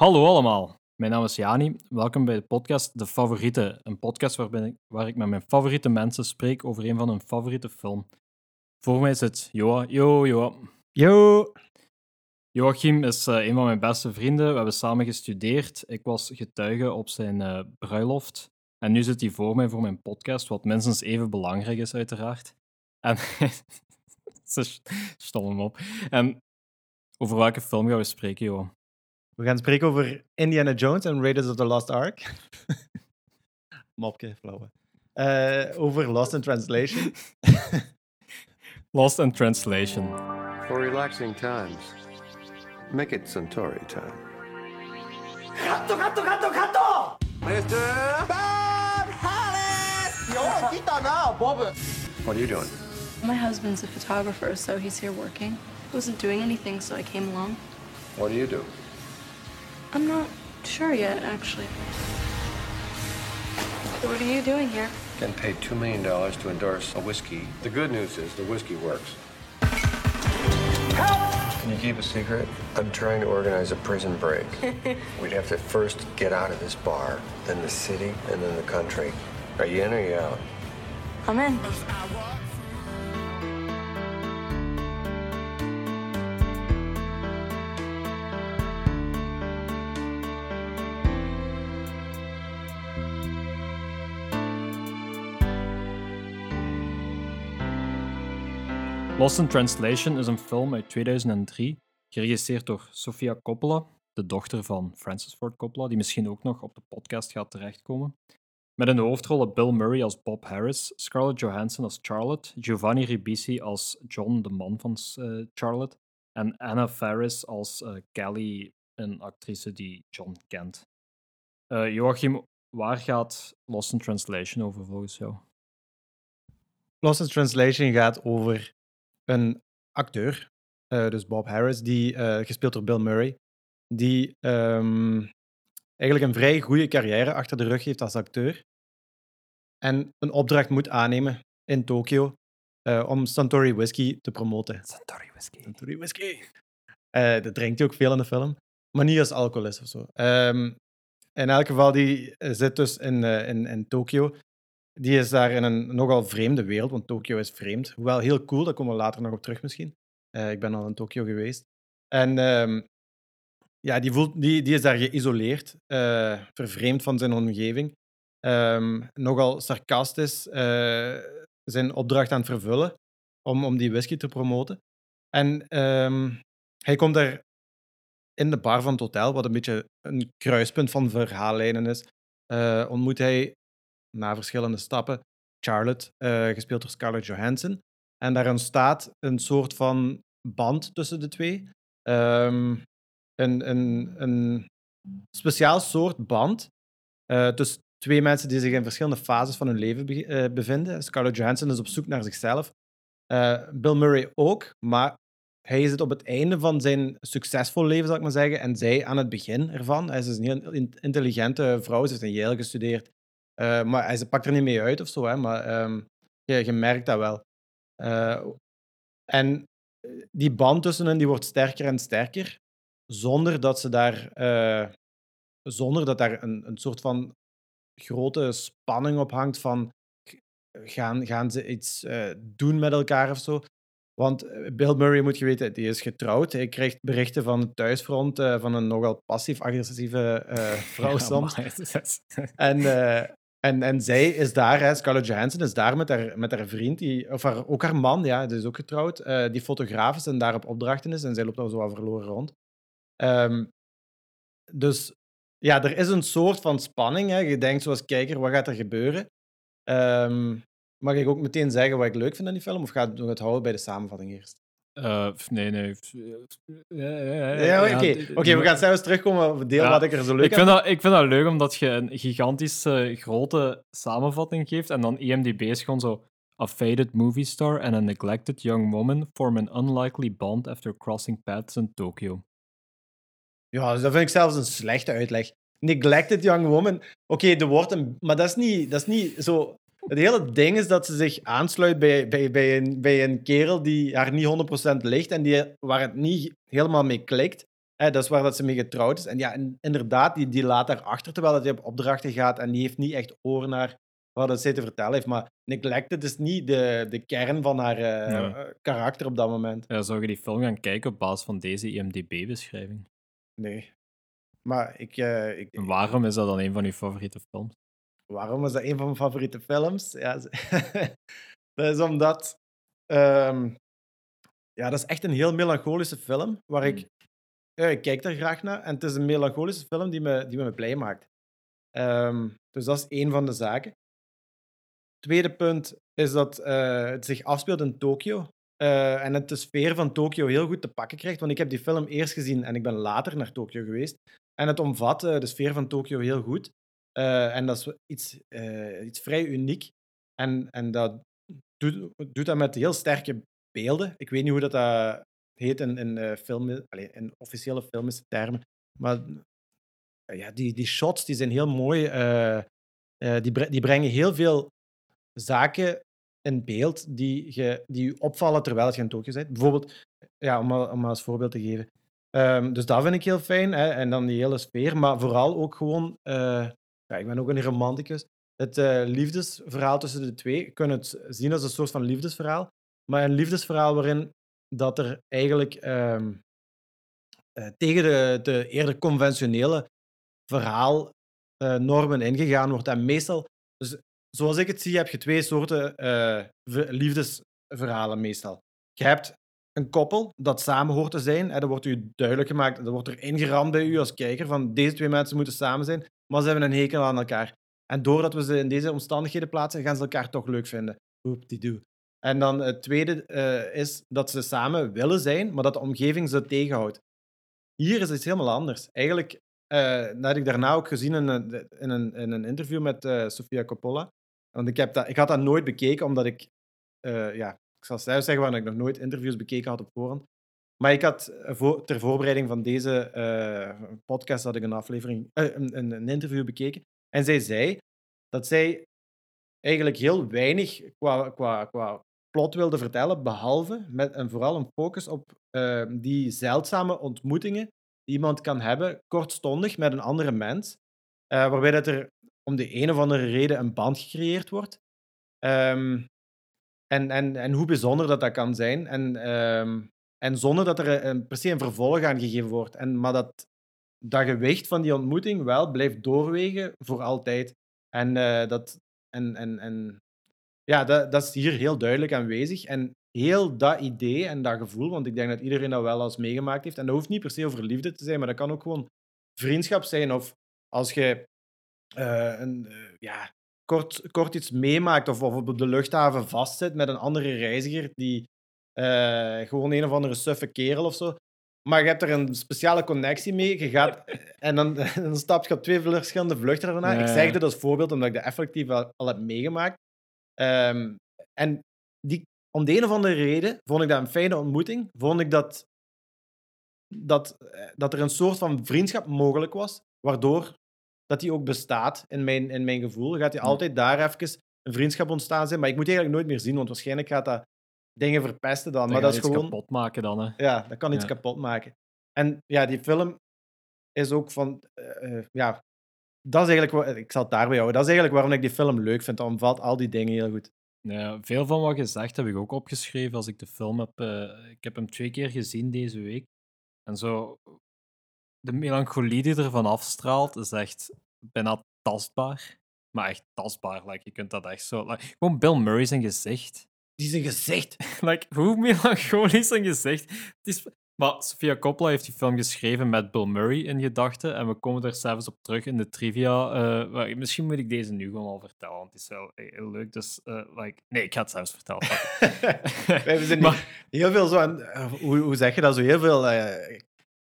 Hallo allemaal, mijn naam is Jani. Welkom bij de podcast De Favoriete, een podcast waarbij ik, waar ik met mijn favoriete mensen spreek over een van hun favoriete film. Voor mij zit Joa. Yo, Joa. Yo! Joachim is eh, een van mijn beste vrienden. We hebben samen gestudeerd. Ik was getuige op zijn eh, bruiloft. En nu zit hij voor mij voor mijn podcast, wat minstens even belangrijk is, uiteraard. En. Stom hem op. En over welke film gaan we spreken, Joa? We gaan spreken over Indiana Jones en Raiders of the Lost Ark. Mopke, flauwe. Eh, over Lost in Translation. Lost in Translation. For relaxing times, make it Centauri time. Mr. Bob Hollis! Yo, kita na, Bob. What are you doing? My husband's a photographer, so he's here working. He wasn't doing anything, so I came along. What do you do? I'm not sure yet, actually. What are you doing here? Getting paid $2 million to endorse a whiskey. The good news is the whiskey works. Help! Can you keep a secret? I'm trying to organize a prison break. We'd have to first get out of this bar, then the city, and then the country. Are you in or you out? I'm in. Lost in Translation is een film uit 2003, geregisseerd door Sofia Coppola, de dochter van Francis Ford Coppola, die misschien ook nog op de podcast gaat terechtkomen. Met in de hoofdrollen Bill Murray als Bob Harris, Scarlett Johansson als Charlotte, Giovanni Ribisi als John, de man van eh, Charlotte, en Anna Faris als uh, Callie, een actrice die John kent. Uh, Joachim, waar gaat Lost in Translation over volgens jou? Lost in Translation gaat over een acteur, uh, dus Bob Harris, die, uh, gespeeld door Bill Murray, die um, eigenlijk een vrij goede carrière achter de rug heeft als acteur en een opdracht moet aannemen in Tokio uh, om Suntory Whisky te promoten. Suntory Whisky. Suntory Whisky. dat drinkt hij ook veel in de film, maar niet als alcoholist of zo. Um, in elk geval, die zit dus in, in, in Tokio die is daar in een nogal vreemde wereld, want Tokio is vreemd. Hoewel heel cool, daar komen we later nog op terug misschien. Uh, ik ben al in Tokio geweest. En um, ja, die, voelt, die, die is daar geïsoleerd, uh, vervreemd van zijn omgeving. Um, nogal sarcastisch uh, zijn opdracht aan het vervullen om, om die whisky te promoten. En um, hij komt daar in de bar van het hotel, wat een beetje een kruispunt van verhaallijnen is, ontmoet hij na verschillende stappen Charlotte, uh, gespeeld door Scarlett Johansson. En daar ontstaat een soort van band tussen de twee. Um, een, een, een speciaal soort band uh, tussen twee mensen die zich in verschillende fases van hun leven be uh, bevinden. Scarlett Johansson is op zoek naar zichzelf. Bill Murray ook, maar hij het op het einde van zijn succesvol leven, zal ik maar zeggen, en zij aan het begin ervan. Hij is een heel intelligente vrouw, ze heeft een Yale gestudeerd. Uh, maar hij pakt er niet mee uit of zo, hè, maar um, je, je, merkt dat wel. Uh, en die band tussen hen die wordt sterker en sterker, zonder dat ze daar, uh, zonder dat daar een, een soort van grote spanning op hangt van gaan, gaan ze iets doen met elkaar of zo. Want Bill Murray, moet je weten, die is getrouwd. Hij krijgt berichten van het thuisfront uh, van een nogal passief-agressieve uh, vrouw ja, soms. en, uh, en, en zij is daar, Scarlett Johansson is daar met haar, met haar vriend, die, of haar, ook haar man, ja, die is ook getrouwd, uh, die fotograaf is en daar op opdrachten is. En zij loopt dan zo verloren rond. Um, dus ja, er is een soort van spanning. Hè. Je denkt zoals kijker, wat gaat er gebeuren? Um, mag ik ook meteen zeggen wat ik leuk vind aan die film? Of gaat het houden bij de samenvatting eerst? Uh, nee, nee. Ja, oké. Okay. okay, we gaan zelfs terugkomen op het deel ja, wat ik er zo leuk ik vind dat, ik vind dat leuk omdat je een gigantische grote samenvatting geeft en dan IMDb is gewoon zo A faded movie star and a neglected young woman form an unlikely bond after crossing paths in Tokyo. Ja, dus dat vind ik zelfs een slechte uitleg. Neglected young woman. Oké, okay, wordt een... Maar dat is niet, dat is niet zo het hele ding is dat ze zich aansluit bij, bij, bij, een, bij een kerel die haar niet 100% ligt en die, waar het niet helemaal mee klikt. dat is waar dat ze mee getrouwd is. En ja, inderdaad, die, die laat haar achter terwijl dat hij op opdrachten gaat en die heeft niet echt oor naar wat dat zij te vertellen heeft. Maar Neglected is niet de, de kern van haar uh, karakter op dat moment. Ja, zou je die film gaan kijken op basis van deze IMDb-beschrijving? Nee. Maar ik, uh, ik, waarom is dat dan een van je favoriete films? Waarom is dat een van mijn favoriete films? Ja, dat is omdat. Um, ja, dat is echt een heel melancholische film. Waar ik. Ja, ik kijk daar graag naar. En het is een melancholische film die me, die me blij maakt. Um, dus dat is één van de zaken. Tweede punt is dat uh, het zich afspeelt in Tokio. Uh, en het de sfeer van Tokio heel goed te pakken krijgt. Want ik heb die film eerst gezien en ik ben later naar Tokio geweest. En het omvat uh, de sfeer van Tokio heel goed. En dat is iets, iets vrij uniek. En, en dat doet, doet dat met heel sterke beelden. Ik weet niet hoe dat, dat heet in, in, film, allez, in officiële filmische termen. Maar ja, die, die shots die zijn heel mooi. die, die brengen heel veel zaken in beeld die je, die opvallen terwijl je in Tokio bent. Bijvoorbeeld, ja, om, om als voorbeeld te geven. Um, dus dat vind ik heel fijn. Hè? En dan die hele sfeer. Maar vooral ook gewoon... Uh, ja, ik ben ook een romanticus. Het uh, liefdesverhaal tussen de twee. Je kunt het zien als een soort van liefdesverhaal. Maar een liefdesverhaal waarin dat er eigenlijk um, uh, tegen de, de eerder conventionele verhaalnormen ingegaan wordt. En meestal... Dus zoals ik het zie, heb je twee soorten liefdesverhalen meestal. Je hebt een koppel dat samen hoort te zijn. Dat wordt u duidelijk gemaakt, dat wordt er ingeramd bij u als kijker, van deze twee mensen moeten samen zijn, maar ze hebben een hekel aan elkaar. En doordat we ze in deze omstandigheden plaatsen, gaan ze elkaar toch leuk vinden. Die. En dan het tweede uh, is dat ze samen willen zijn, maar dat de omgeving ze tegenhoudt. Hier is het helemaal anders. Eigenlijk, uh, dat heb ik daarna ook gezien in een, in een, in een interview met uh, Sofia Coppola. Want ik, heb dat, ik had dat nooit bekeken, omdat ik, ja, zal zelf zeggen waar ik nog nooit interviews bekeken had op voorhand. Maar ik had eh, ter voorbereiding van deze uh, podcast had ik een aflevering, uh, een, een, interview bekeken. En zij zei dat zij eigenlijk heel weinig qua, qua, qua plot wilde vertellen, behalve met en vooral een focus op die zeldzame ontmoetingen die iemand kan hebben, kortstondig met een andere mens. waarbij dat er om de een of andere reden een band gecreëerd wordt. Um, en, en, en hoe bijzonder dat dat kan zijn. En, um, en zonder dat er een, per se een vervolg aan gegeven wordt. En, maar dat dat gewicht van die ontmoeting wel blijft doorwegen voor altijd. En, uh, dat, en, en, en ja, dat, dat is hier heel duidelijk aanwezig. En heel dat idee en dat gevoel, want ik denk dat iedereen dat wel eens meegemaakt heeft. En dat hoeft niet per se over liefde te zijn, maar dat kan ook gewoon vriendschap zijn. Of als je uh, een, ja, kort, kort iets meemaakt of, of op de luchthaven vastzit met een andere reiziger die uh, gewoon een of andere suffe kerel of zo. Maar je hebt er een speciale connectie mee. Je gaat, en dan, dan stap je op twee verschillende vluchten daarna. Ik zeg dit als voorbeeld omdat ik dat effectief al, al heb meegemaakt. Um, en die, om de een of andere reden vond ik dat een fijne ontmoeting. Vond ik dat, dat, dat er een soort van vriendschap mogelijk was, waardoor dat die ook bestaat in mijn, in mijn gevoel. Gaat hij altijd daar even een vriendschap ontstaan zijn. Maar ik moet eigenlijk nooit meer zien, want waarschijnlijk gaat dat dingen verpesten dan. maar dat is gewoon. kapot maken dan, hè? Ja, dat kan iets kapot maken. En ja, die film is ook van. Uh, ja, dat is eigenlijk. Ik zal het daarbij houden. Dat is eigenlijk waarom ik die film leuk vind. Dan omvat al die dingen heel goed. Ja, veel van wat je zegt heb ik ook opgeschreven als ik de film heb. Uh, ik heb hem twee keer gezien deze week. En zo, de melancholie die ervan afstraalt is echt bijna tastbaar. Maar echt tastbaar. Like, je kunt dat echt zo. Like, gewoon Bill Murray zijn gezicht. Die zijn gezicht. like, hoe melancholisch zijn gezicht. Het is, maar Sofia Coppola heeft die film geschreven met Bill Murray in gedachten. En we komen daar zelfs op terug in de trivia. Uh, misschien moet ik deze nu gewoon al vertellen, want het is wel heel leuk. Dus, uh, like, nee, ik ga het zelfs vertellen. we zijn maar, heel veel zo aan, hoe, hoe zeg je dat? Zo heel veel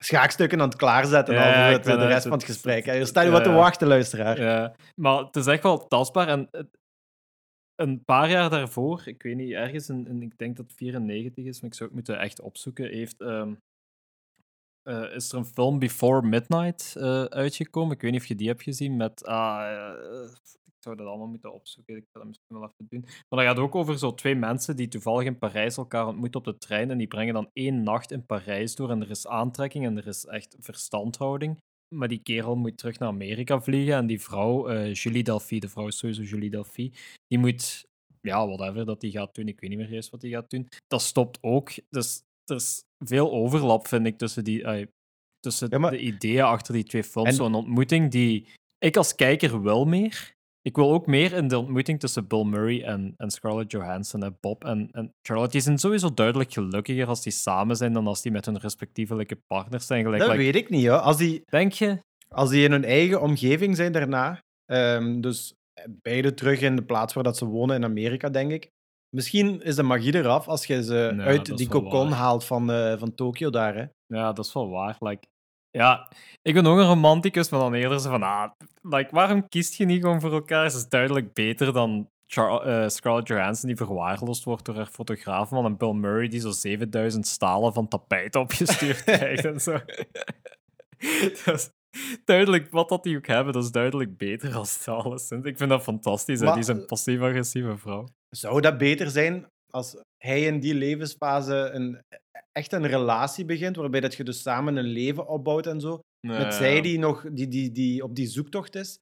schaakstukken aan het klaarzetten ja, over het, de rest van het gesprek. Je staat je wat te wachten, luisteraar. Ja, maar het is echt wel tastbaar. En een paar jaar daarvoor, ik weet niet, ergens, in, in, ik denk dat het 94 is, maar ik zou het moeten echt opzoeken, heeft, um, uh, is er een film Before Midnight uh, uitgekomen. Ik weet niet of je die hebt gezien met... Uh, zou dat allemaal moeten opzoeken. Ik ga dat misschien wel even doen. Maar dat gaat ook over zo twee mensen die toevallig in Parijs elkaar ontmoeten op de trein. En die brengen dan één nacht in Parijs door. En er is aantrekking en er is echt verstandhouding. Maar die kerel moet terug naar Amerika vliegen. En die vrouw, eh, Julie Delphi, de vrouw is sowieso Julie Delphi, die moet, ja, whatever dat die gaat doen. Ik weet niet meer eens wat die gaat doen. Dat stopt ook. Dus er is veel overlap, vind ik, tussen, die, tussen Ja, maar- de ideeën achter die twee films. En- Zo'n ontmoeting die ik als kijker wil meer. Ik wil ook meer in de ontmoeting tussen Bill Murray en, en Scarlett Johansson en Bob en, en Charlotte. Die zijn sowieso duidelijk gelukkiger als die samen zijn dan als die met hun respectievelijke partners zijn. Gelijk, Dat like, weet ik niet, hoor. Als die, Denk je? als die in hun eigen omgeving zijn daarna, ehm, dus beide terug in de plaats waar dat ze wonen in Amerika, denk ik. Misschien is de magie eraf als je ze uit die cocon haalt van, eh, van Tokio daar. Hè. Ja, dat is wel waar. Like, ja, ik ben ook een romanticus, maar dan eerder zo van, ah, like, waarom kiest je niet gewoon voor elkaar? Ze is duidelijk beter dan Char eh, Scarlett Johansson, die verwaarloosd wordt door haar fotograaf, man, en Bill Murray, die zo 7000 stalen van tapijt opgestuurd krijgt en zo. dat is duidelijk, wat dat die ook hebben, dat is duidelijk beter als alleszins. Ik vind dat fantastisch. Maar- die is een passief-agressieve vrouw. Zou dat beter zijn als hij in die levensfase een, echt een relatie begint, waarbij dat je dus samen een leven opbouwt en zo, met zij die nog die, die, die op die zoektocht is?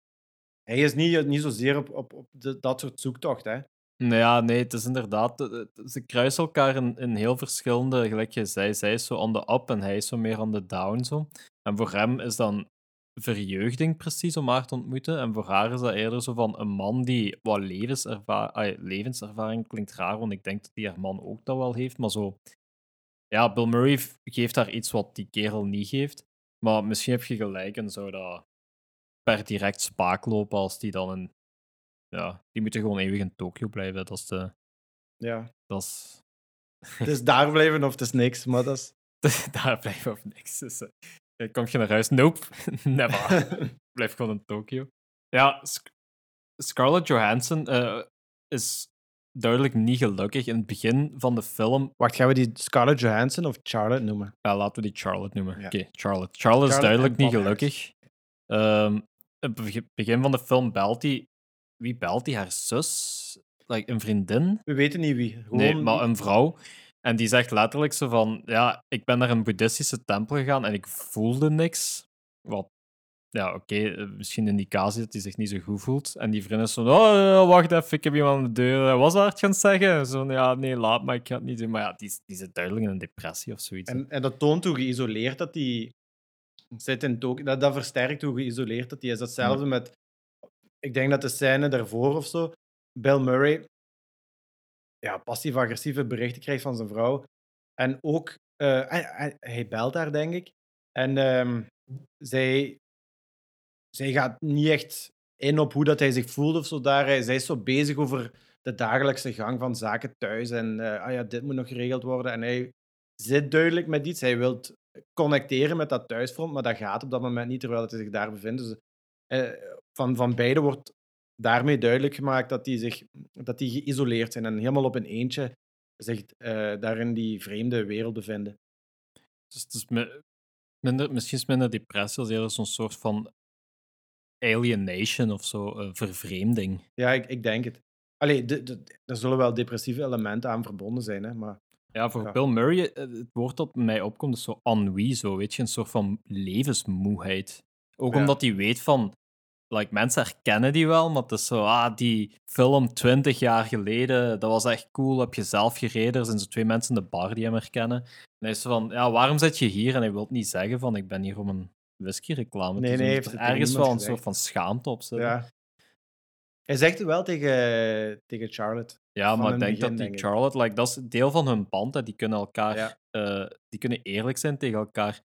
Hij is niet, niet zozeer op, op, op de- dat soort zoektocht, hè. Nou ja, nee, het is inderdaad. Ze kruisen elkaar in, in heel verschillende. Gelijk je zei, zij is zo on the up en hij is zo meer on the down. Zo. En voor hem is dan verjeugding precies om haar te ontmoeten. En voor haar is dat eerder zo van een man die wat levenserva ai, levenservaring klinkt raar, want ik denk dat die haar man ook dat wel heeft. Maar zo. Ja, Bill Murray geeft haar iets wat die kerel niet geeft. Maar misschien heb je gelijk en zou dat per direct spaak lopen als die dan in. Ja, die moeten gewoon eeuwig in Tokio blijven. Dat is de. Ja. Dat is. Het is daar blijven of het is niks, maar dat is... Daar blijven op niks. Dus, eh, kom je naar huis? Nope. Never. Blijf gewoon in Tokio. Ja, Sc- Scarlett Johansson eh, is duidelijk niet gelukkig. In het begin van de film. Wacht, gaan we die Scarlett Johansson of Charlotte noemen? Ja, laten we die Charlotte noemen. Ja. Oké, Charlotte. Charlotte is duidelijk niet gelukkig. Ehm, in het beg- begin van de film belt hij. Wie belt hij? Haar zus? Like, een vriendin? We weten niet wie. Gewoon... Nee, maar een vrouw. En die zegt letterlijk zo van, ja, ik ben naar een boeddhistische tempel gegaan en ik voelde niks. Wat, ja, oké, eh, misschien een indicatie dat hij zich niet zo goed voelt. En die vriend is zo, oh, eh, wacht even, ik heb iemand aan de deur. Hij was hard gaan zeggen. Zo, ja, nee, laat maar, ik ga het niet doen. Maar ja, die, die zit duidelijk in een depressie of zoiets. En, en dat toont hoe geïsoleerd dat die zit in Tokio. Dat, dat versterkt hoe geïsoleerd dat die is. Datzelfde met, ik denk dat de scène daarvoor of zo, Bill Murray, ja, passief-agressieve berichten krijgt van zijn vrouw. En ook, eh, hij, hij- hij belt haar, denk ik. En ehm, zij, zij gaat niet echt in op hoe dat hij zich voelt of zo daar. Zij is zo bezig over de dagelijkse gang van zaken thuis. En eh, ah ja, dit moet nog geregeld worden. En hij zit duidelijk met iets. Hij wil connecteren met dat thuisfront, maar dat gaat op dat moment niet, terwijl hij zich daar bevindt. Dus eh, van, van beide wordt daarmee duidelijk gemaakt dat die, zich, dat die geïsoleerd zijn en helemaal op een eentje zich eh, daar in die vreemde wereld bevinden. Dus het is misschien is minder depressie als eerder zo'n soort van alienation of zo, eh, vervreemding. Ja, ik, ik denk het. Allee, er zullen wel depressieve elementen aan verbonden zijn, hè, maar Ja, voor Ja. Bill Murray, eh, het woord dat mij opkomt, is zo ennui, zo, weet je, een soort van levensmoeheid. Ook Ja. omdat hij weet van, like, mensen herkennen die wel, maar het is zo, ah, die film 20 jaar geleden, dat was echt cool, heb je zelf gereden, er zijn zo twee mensen in de bar die hem herkennen. En hij is zo van, ja, waarom zit je hier? En hij wil niet zeggen van, ik ben hier om een whisky-reclame Nee, te doen. nee, heeft er ergens wel een soort van schaamte op zitten. ja. Hij zegt het wel tegen, tegen Charlotte. Ja, maar ik denk begin, dat die denk. Charlotte, like, dat is deel van hun band, hè. die kunnen elkaar, Ja. eh, die kunnen eerlijk zijn tegen elkaar.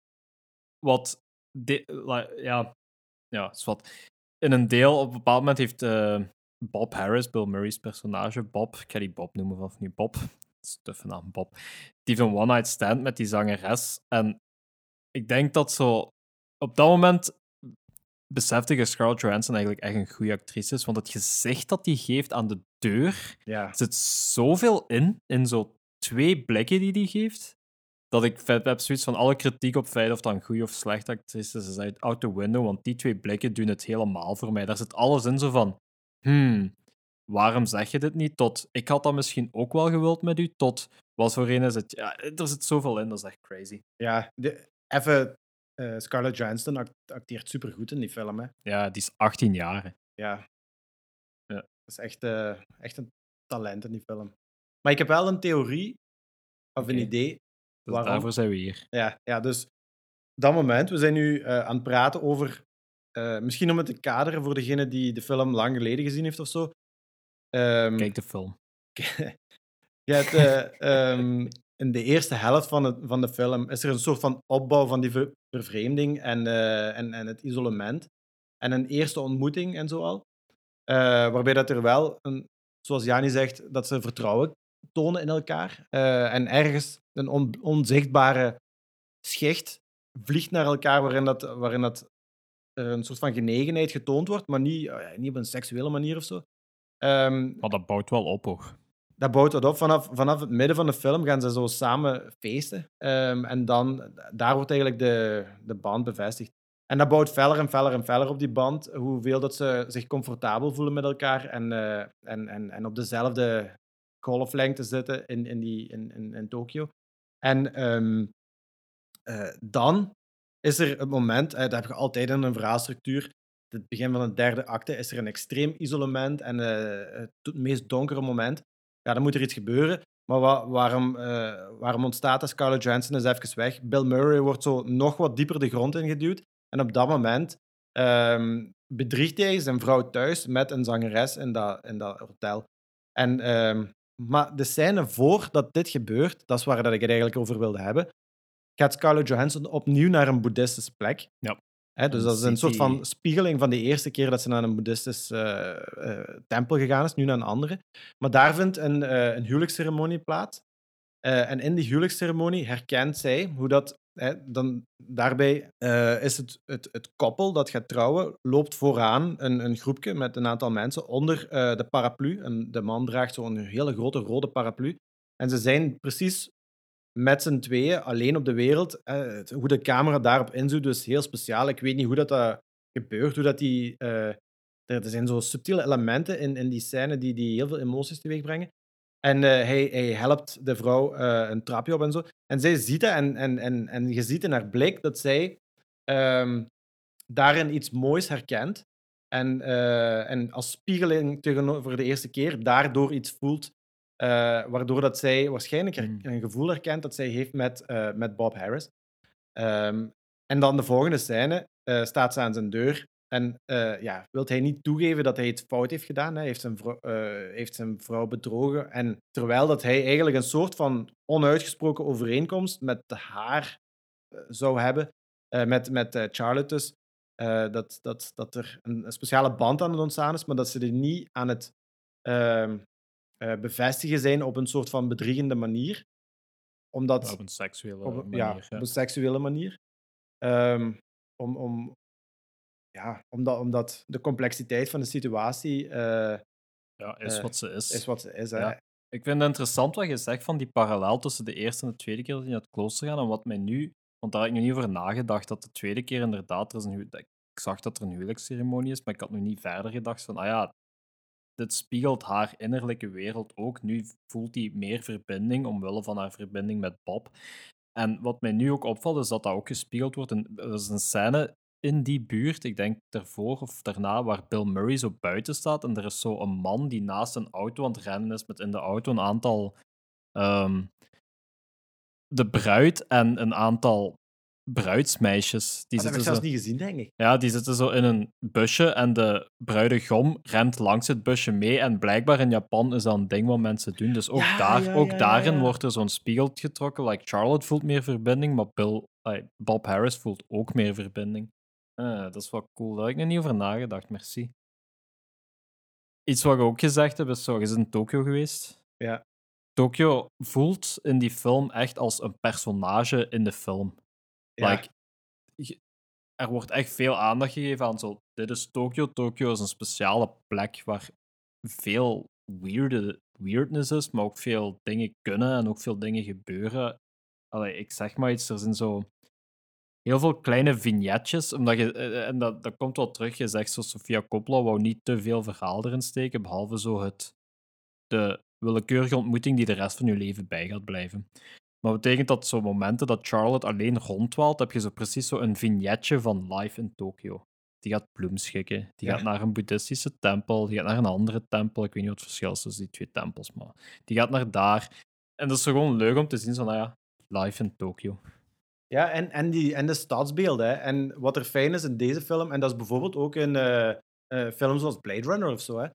Wat, de, like, ja, ja, is wat. In een deel, op een bepaald moment heeft eh, Bob Harris, Bill Murray's personage, Bob, ik ga die Bob noemen vanaf nu, Bob, dat is een tuffe naam, Bob, die heeft een one-night stand met die zangeres. En ik denk dat zo, op dat moment besefte je Scarlett Johansson eigenlijk echt een goede actrice is, want het gezicht dat die geeft aan de deur, Ja. zit zoveel in, in zo twee blikken die die geeft, dat ik heb zoiets van alle kritiek op feit of dat een goede of slechte actrice is, is uit out the window, want die twee blikken doen het helemaal voor mij. Daar zit alles in zo van, Hmm, waarom zeg je dit niet? Tot, ik had dat misschien ook wel gewild met u, tot, wat voor een is het? Ja, er zit zoveel in, dat is echt crazy. Ja, de, even, eh, Scarlett Johansson act- acteert supergoed in die film. Hè. Ja, die is 18 jaar. Ja. Ja. Dat is echt, eh, echt een talent in die film. Maar ik heb wel een theorie, of een idee. Dus Waarom? daarvoor zijn we hier. Ja, ja, dus dat moment, we zijn nu eh, aan het praten over, misschien om het te kaderen voor degene die de film lang geleden gezien heeft of zo. Ehm, Kijk de film. je hebt, eh, ehm, in de eerste helft van, het, van de film is er een soort van opbouw van die ver- vervreemding en, eh, en, en het isolement. En een eerste ontmoeting en zo al. Eh, waarbij dat er wel, een, zoals Jani zegt, dat ze vertrouwen tonen in elkaar. Eh, en ergens een on- onzichtbare schicht vliegt naar elkaar waarin, dat, waarin dat er een soort van genegenheid getoond wordt, maar niet, niet op een seksuele manier of zo. Ehm, Maar dat bouwt wel op, hoor. Dat bouwt dat op. Vanaf, vanaf het midden van de film gaan ze zo samen feesten. Ehm, en dan, daar wordt eigenlijk de, de band bevestigd. En dat bouwt feller en feller en feller op die band. Hoeveel dat ze zich comfortabel voelen met elkaar en, eh, en, en, en op dezelfde golflengte zitten in, in, die, in, in, in Tokio. En ehm, eh, dan is er het moment, eh, dat heb je altijd in een verhaalstructuur, het begin van de derde acte is er een extreem isolement en het meest donkere moment. Ja, dan moet er iets gebeuren. Maar wa- waarom, eh, waarom ontstaat dat? Scarlett Johansson is even weg. Bill Murray wordt zo nog wat dieper de grond ingeduwd. En op dat moment ehm, bedriegt hij zijn vrouw thuis met een zangeres in dat, in dat hotel. En, ehm, maar de scène voordat dit gebeurt, dat is waar dat ik het eigenlijk over wilde hebben, gaat Scarlett Johansson opnieuw naar een boeddhistische plek. Ja. Hè, dus dat is een soort van spiegeling van de eerste keer dat ze naar een boeddhistische eh, eh, tempel gegaan is, nu naar een andere. Maar daar vindt een, eh, een huwelijksceremonie plaats. En in die huwelijksceremonie herkent zij hoe dat. Hè, dan, daarbij is het, het, het koppel dat gaat trouwen, loopt vooraan een, een groepje met een aantal mensen onder de paraplu. En de man draagt zo'n hele grote rode paraplu. En ze zijn precies met z'n tweeën alleen op de wereld. Hoe de camera daarop inzoet, is heel speciaal. Ik weet niet hoe dat, dat gebeurt, hoe dat die... eh, er, zijn zo subtiele elementen in, in die scène die, die heel veel emoties teweeg brengen. En eh, hij, hij helpt de vrouw eh, een trapje op en zo. En zij ziet dat en, en, en, en je ziet in haar blik dat zij ehm, daarin iets moois herkent. En, en als spiegeling tegenover de eerste keer daardoor iets voelt, eh, waardoor dat zij waarschijnlijk Mm. een gevoel herkent dat zij heeft met, eh, met Bob Harris. Ehm, en dan de volgende scène eh, staat ze aan zijn deur en ja, wil hij niet toegeven dat hij het fout heeft gedaan. Hij heeft zijn, vrou- eh, heeft zijn vrouw bedrogen. En terwijl dat hij eigenlijk een soort van onuitgesproken overeenkomst met haar zou hebben, met, met Charlotte dus, dat, dat, dat er een, een speciale band aan het ontstaan is, maar dat ze die niet aan het eh, bevestigen zijn op een soort van bedriegende manier. Omdat, Op een seksuele op, manier. ja, ja. op een seksuele manier. Ehm, om, om, ja, omdat, omdat de complexiteit van de situatie eh, Ja, is eh, wat ze is. is wat ze is. Ja. Ik vind het interessant wat je zegt van die parallel tussen de eerste en de tweede keer dat die naar het klooster gaan. En wat mij nu, want daar had ik nu niet over nagedacht, dat de tweede keer inderdaad, er is een, ik zag dat er een huwelijksceremonie is, maar ik had nu niet verder gedacht van, ah ja, dit spiegelt haar innerlijke wereld ook. Nu voelt hij meer verbinding omwille van haar verbinding met Bob. En wat mij nu ook opvalt, is dat dat ook gespiegeld wordt. In, er is een scène in die buurt, ik denk daarvoor of daarna, waar Bill Murray zo buiten staat. En er is zo een man die naast een auto aan het rennen is met in de auto een aantal. ehm, de bruid en een aantal bruidsmeisjes. Die dat heb ik zelfs zo, niet gezien, denk ik. ja, die zitten zo in een busje en de bruidegom rent langs het busje mee. En blijkbaar in Japan is dat een ding wat mensen doen. Dus ook, Ja, daar, ja, ook ja, daarin wordt er zo'n spiegel getrokken. Like Charlotte voelt meer verbinding, maar Bill, eh, Bob Harris voelt ook meer verbinding. Ah, dat is wel cool. Daar heb ik nog niet over nagedacht, merci. Iets wat ik ook gezegd heb, is zo, je bent in Tokio geweest. Ja. Tokio voelt in die film echt als een personage in de film. Ja. Er wordt echt veel aandacht gegeven aan zo. Dit is Tokio. Tokio is een speciale plek waar veel weirde, weirdness is, maar ook veel dingen kunnen en ook veel dingen gebeuren. Allee, ik zeg maar iets, er zijn zo. heel veel kleine vignetjes. Omdat je, eh, en dat, dat komt wel terug. Je zegt zo, Sofia Coppola wou niet te veel verhaal erin steken, behalve zo het, de willekeurige ontmoeting die de rest van je leven bij gaat blijven. Maar betekent dat zo momenten dat Charlotte alleen rondwaalt, heb je zo precies zo een vignetje van live in Tokio. Die gaat bloem schikken. Die Ja. gaat naar een boeddhistische tempel. Die gaat naar een andere tempel. Ik weet niet wat het verschil is tussen die twee tempels, maar die gaat naar daar. En dat is gewoon leuk om te zien, zo, nou ja, live in Tokio. Ja, en, en, die, en de stadsbeelden. Hè. En wat er fijn is in deze film, en dat is bijvoorbeeld ook in eh, eh, films zoals Blade Runner of zo. Hè.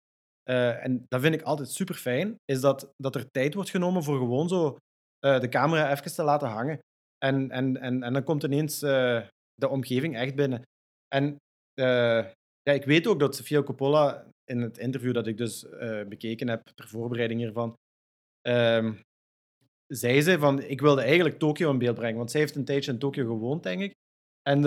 Eh, en dat vind ik altijd super fijn, is dat, dat er tijd wordt genomen voor gewoon zo eh, de camera even te laten hangen. En, en, en, en dan komt ineens eh, de omgeving echt binnen. En eh, ja, ik weet ook dat Sofia Coppola in het interview dat ik dus bekeken heb ter voorbereiding hiervan, ehm, zei ze van ik wilde eigenlijk Tokio in beeld brengen, want zij heeft een tijdje in Tokio gewoond, denk ik. En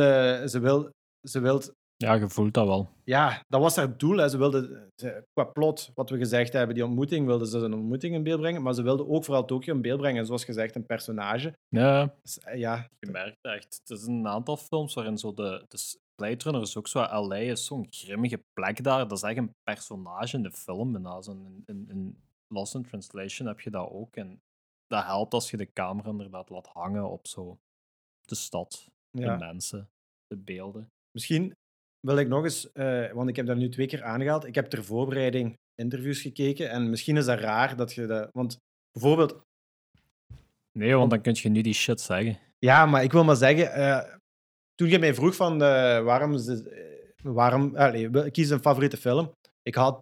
ze wil, ze wil, Ja, je voelt dat wel. ja, dat was haar doel. Hè. Ze wilde, ze- qua plot, wat we gezegd hebben, die ontmoeting, wilde ze een ontmoeting in beeld brengen, maar ze wilde ook vooral Tokio in beeld brengen. En zoals gezegd, een personage. Ja, Dus, eh, ja, je merkt echt. Het is een aantal films waarin zo de. Dus Blade Runner is ook zo. LA is zo'n grimmige plek daar. Dat is echt een personage in de film. En zo in, in, in Lost in Translation heb je dat ook. En dat helpt als je de camera inderdaad laat hangen op zo de stad, ja. de mensen, de beelden. Misschien wil ik nog eens, eh, want ik heb dat nu twee keer aangehaald. Ik heb ter voorbereiding interviews gekeken. En misschien is dat raar dat je dat. Want bijvoorbeeld, Nee, want dan kun je nu die shit zeggen. Ja, maar ik wil maar zeggen, eh, toen je mij vroeg van eh, waarom, ze, waarom allee, we- kies een favoriete film. Ik had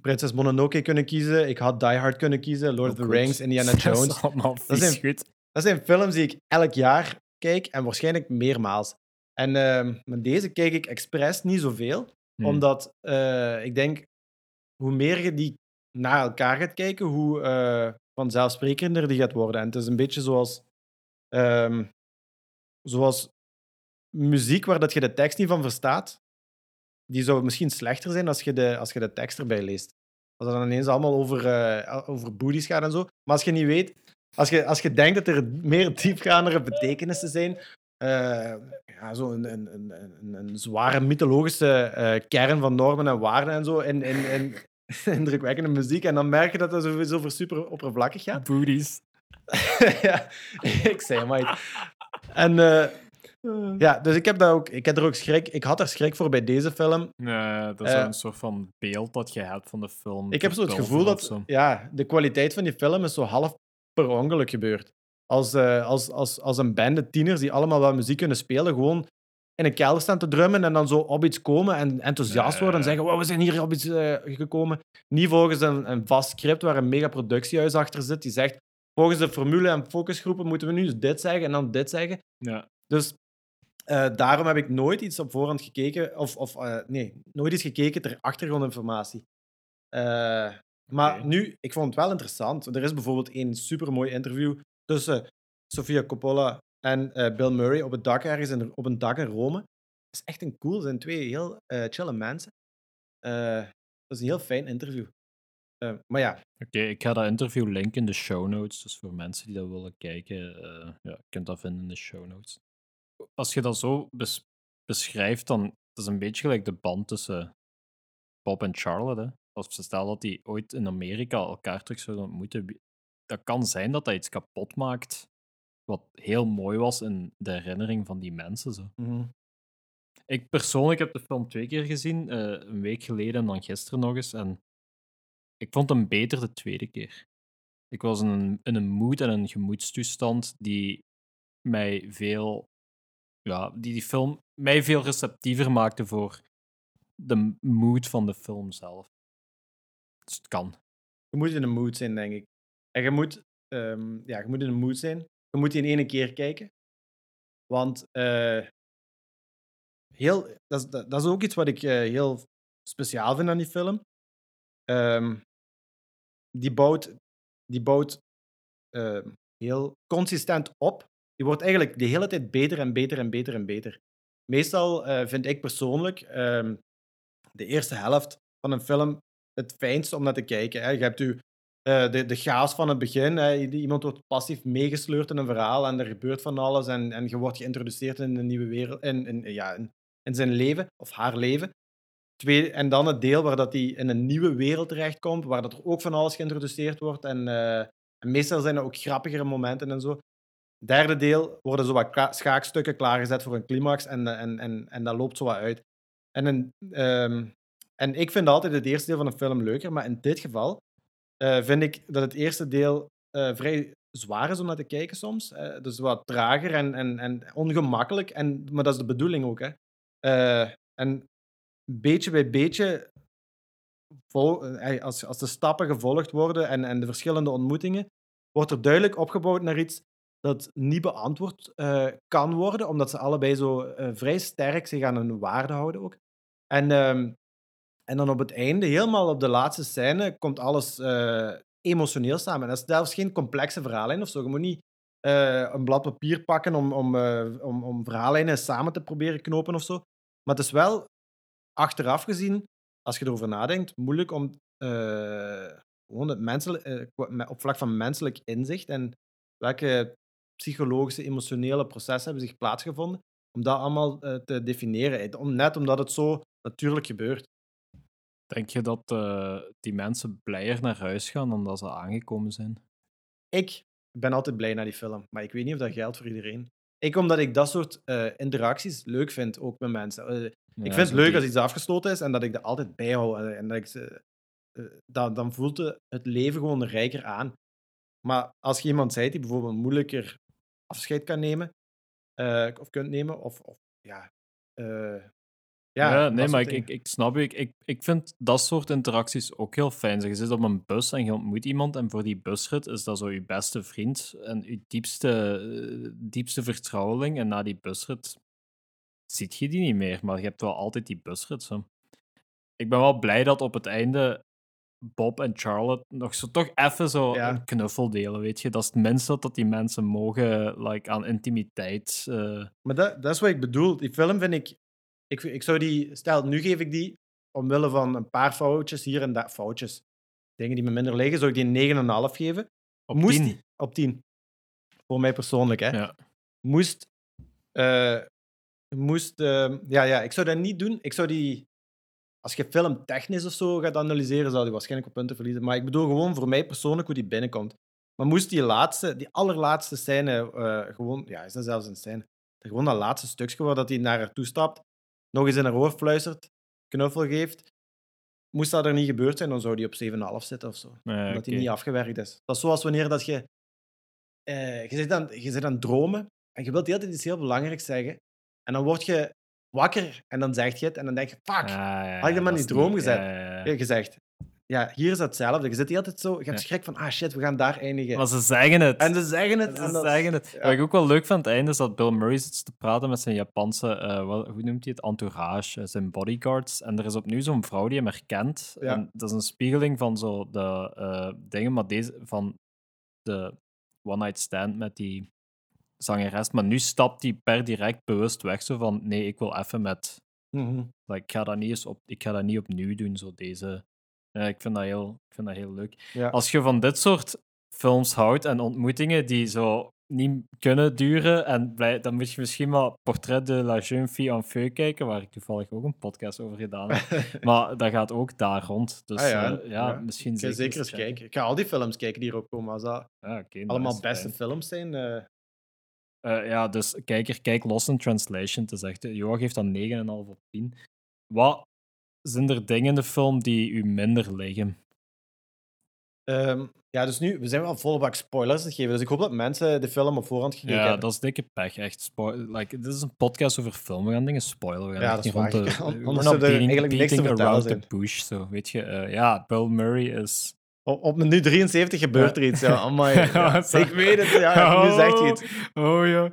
Prinses Mononoke kunnen kiezen, ik had Die Hard kunnen kiezen, Lord of Ook the. Rings, Indiana Dat Jones. allemaal is goed. Dat zijn films die ik elk jaar kijk en waarschijnlijk meermaals. En eh, met deze kijk ik expres niet zoveel, Hmm. omdat eh, ik denk, hoe meer je die naar elkaar gaat kijken, hoe eh, vanzelfsprekender die gaat worden. En het is een beetje zoals, ehm, zoals muziek waar dat je de tekst niet van verstaat. Die zou misschien slechter zijn als je de, als je de tekst erbij leest. Als het dan ineens allemaal over, eh over booties gaat en zo. Maar als je niet weet, als je, als je denkt dat er meer diepgaandere betekenissen zijn, eh ja, zo een, een, een, een, een zware mythologische eh, kern van normen en waarden en zo, en, en, en indrukwekkende muziek, en dan merk je dat het sowieso over super oppervlakkig gaat. Booties. ja, ik zei maar. En eh, ja, dus ik heb, daar ook, ik heb er ook schrik. Ik had er schrik voor bij deze film. Nee, dat is wel een soort van beeld dat je hebt van de film. Ik heb zo het gevoel dat zo. ja, de kwaliteit van die film is zo half per ongeluk gebeurd. Als, eh, als, als, als een bende tieners die allemaal wel muziek kunnen spelen, gewoon in een kelder staan te drummen en dan zo op iets komen en enthousiast worden en zeggen: wow, we zijn hier op iets eh, gekomen. Niet volgens een, een vast script waar een mega productiehuis achter zit die zegt: volgens de formule en focusgroepen moeten we nu dit zeggen en dan dit zeggen. Ja. Dus eh, daarom heb ik nooit iets op voorhand gekeken, of, of nee, nooit iets gekeken ter achtergrondinformatie. Maar nu, ik vond het wel interessant. Er is bijvoorbeeld een supermooi interview tussen Sofia Coppola en eh, Bill Murray op het dak ergens in, op een dak in Rome. Dat is echt een cool, zijn twee heel eh chille mensen. Eh, dat is een heel fijn interview. Maar ja, Oké, ik ga dat interview linken in de show notes. Dus voor mensen die dat willen kijken, ja, je kunt dat vinden in de show notes. Als je dat zo bes- beschrijft, dan is een beetje gelijk de band tussen Bob en Charlotte. Hè? Als ze stel dat die ooit in Amerika elkaar terug zouden ontmoeten, dat kan zijn dat dat iets kapot maakt. Wat heel mooi was in de herinnering van die mensen. Zo. Ik persoonlijk heb de film twee keer gezien, eh, een week geleden en dan gisteren nog eens. En ik vond hem beter de tweede keer. Ik was in een, in een mood en een gemoedstoestand die mij veel, ja, die die film mij veel receptiever maakte voor de mood van de film zelf. Dus het kan. je moet in een mood zijn, denk ik. En je moet, ehm, ja, je moet in een mood zijn. Je moet die in één keer kijken. Want eh, heel, dat, dat, is ook iets wat ik eh, heel speciaal vind aan die film. Ehm, die bouwt, die bouwt ehm, heel consistent op. Die wordt eigenlijk de hele tijd beter en beter en beter en beter. Meestal eh, vind ik persoonlijk de eerste helft van een film het fijnste om naar te kijken. Je hebt je eh, de, de chaos van het begin. Hè. Iemand wordt passief meegesleurd in een verhaal en er gebeurt van alles. En, en je wordt geïntroduceerd in een nieuwe wereld, in, in, ja, in, zijn leven of haar leven. Twee, en dan het deel waar dat hij in een nieuwe wereld terechtkomt, waar dat er ook van alles geïntroduceerd wordt. En, eh, en meestal zijn er ook grappigere momenten en zo. Derde deel worden zo wat schaakstukken klaargezet voor een climax en, eh, en, en, en dat loopt zo wat uit. En, een, ehm, en ik vind altijd het eerste deel van een film leuker, maar in dit geval eh, vind ik dat het eerste deel eh, vrij zwaar is om naar te kijken soms. Dus wat trager en, en, en ongemakkelijk, en, maar dat is de bedoeling ook. Hè. En beetje bij beetje, als, als de stappen gevolgd worden en, en de verschillende ontmoetingen, wordt er duidelijk opgebouwd naar iets dat niet beantwoord kan worden, omdat ze allebei zo vrij sterk zich aan hun waarde houden ook. En, ehm, en dan op het einde, helemaal op de laatste scène, komt alles eh, emotioneel samen. En dat is zelfs geen complexe verhaallijn of zo. Je moet niet eh, een blad papier pakken om, om, eh, om, om verhaallijnen samen te proberen knopen of zo. Maar het is wel achteraf gezien, als je erover nadenkt, moeilijk om op vlak van menselijk inzicht en welke psychologische, emotionele processen hebben zich plaatsgevonden, om dat allemaal te definiëren. Net omdat het zo natuurlijk gebeurt. Denk je dat eh, die mensen blijer naar huis gaan dan dat ze aangekomen zijn? Ik ben altijd blij naar die film, maar ik weet niet of dat geldt voor iedereen. Ik, omdat ik dat soort eh, interacties leuk vind, ook met mensen. Eh, ik vind het leuk als iets afgesloten is en dat ik dat altijd bijhoud. En dat ik dan, dan voelt het leven gewoon rijker aan. Maar als je iemand bent die bijvoorbeeld moeilijker afscheid kan nemen, of kunt nemen, of, of ja. Ja, nee, maar ik, ik, ik snap je. Ik, ik, ik vind dat soort interacties ook heel fijn. Zeg, je zit op een bus en je ontmoet iemand en voor die busrit is dat zo je beste vriend en je diepste, eh, diepste vertrouweling. En na die busrit ziet je die niet meer, maar je hebt wel altijd die busrit. Zo. Ik ben wel blij dat op het einde Bob en Charlotte nog zo toch even zo Ja. een knuffel delen, weet je. Dat is het minste dat die mensen mogen like, aan intimiteit... eh, Maar dat, dat is wat ik bedoel. Die film vind ik, ik. Ik zou die. Stel, nu geef ik die omwille van een paar foutjes hier en daar. Foutjes. Dingen die me minder liggen, zou ik die een 9,5 geven. op Moest 10. die- op 10. Voor mij persoonlijk, hè. Ja. Moest. eh, moest eh, ja, ja, ik zou dat niet doen. Ik zou die. Als je film technisch of zo gaat analyseren, zou die waarschijnlijk op punten verliezen. Maar ik bedoel gewoon voor mij persoonlijk hoe die binnenkomt. Maar moest die laatste, die allerlaatste scène, eh, gewoon, ja, is dat zelfs een scène? Gewoon dat laatste stukje waar dat hij naar haar toe stapt, nog eens in haar oor fluistert, knuffel geeft. Moest dat er niet gebeurd zijn, dan zou die op 7,5 zitten of zo. Ja, omdat hij niet afgewerkt is. Dat is zoals wanneer dat je, eh, je, zit aan, je zit aan het dromen en je wilt de hele tijd iets heel belangrijks zeggen. En dan word je wakker en dan zeg je het en dan denk je, fuck, had ik dat maar in die droom gezet? Ja, gezegd. Ja, hier is hetzelfde. Je zit de hele tijd zo, je hebt schrik van, ah shit, we gaan daar eindigen. Maar ze zeggen het. En ze zeggen het. Ze dat- zeggen het. ja. Wat ik ook wel leuk vind aan het einde is dat Bill Murray zit te praten met zijn Japanse, eh, wat, hoe noemt hij het? Entourage, eh, zijn bodyguards. En er is opnieuw zo'n vrouw die hem herkent. Ja. En dat is een spiegeling van zo de eh, dingen, maar deze van de one night stand met die zangeres. Maar nu stapt hij per direct bewust weg. Zo van nee, ik wil even met. Mhm. Like, ik, ga dat niet eens op, ik ga dat niet opnieuw doen. Zo deze. Ja, ik, vind dat heel, ik vind dat heel leuk Ja. als je van dit soort films houdt en ontmoetingen die zo niet kunnen duren, en blij, dan moet je misschien maar Portrait de la jeune fille en feu kijken, waar ik toevallig ook een podcast over gedaan heb. maar dat gaat ook daar rond. Dus Ah, ja, ja, ja, misschien Ik ga zeker, zeker eens checken. kijken. Ik ga al die films kijken die erop komen. Als dat allemaal nice, beste films zijn. eh, Eh, ja, dus kijker, kijk Lost in Translation. Het is echt, eh, Joa geeft dan 9,5 op 10. Wat zijn er dingen in de film die u minder liggen? ehm, ja, dus nu, we zijn wel volle bak spoilers het geven. Dus ik hoop dat mensen de film op voorhand gekeken Ja, hebben. dat is dikke pech. Echt. Like, dit is een podcast over film. We gaan dingen spoilen. We gaan Ja, dat is waar. de- anders er beating- eigenlijk niks te vertellen the bush. Zo, weet je, eh, ja, Bill Murray is... Op, op minuut 73 gebeurt er iets. Ja, amai, ja. Ja, ik weet het, ja, nu zegt hij het. Oh ja.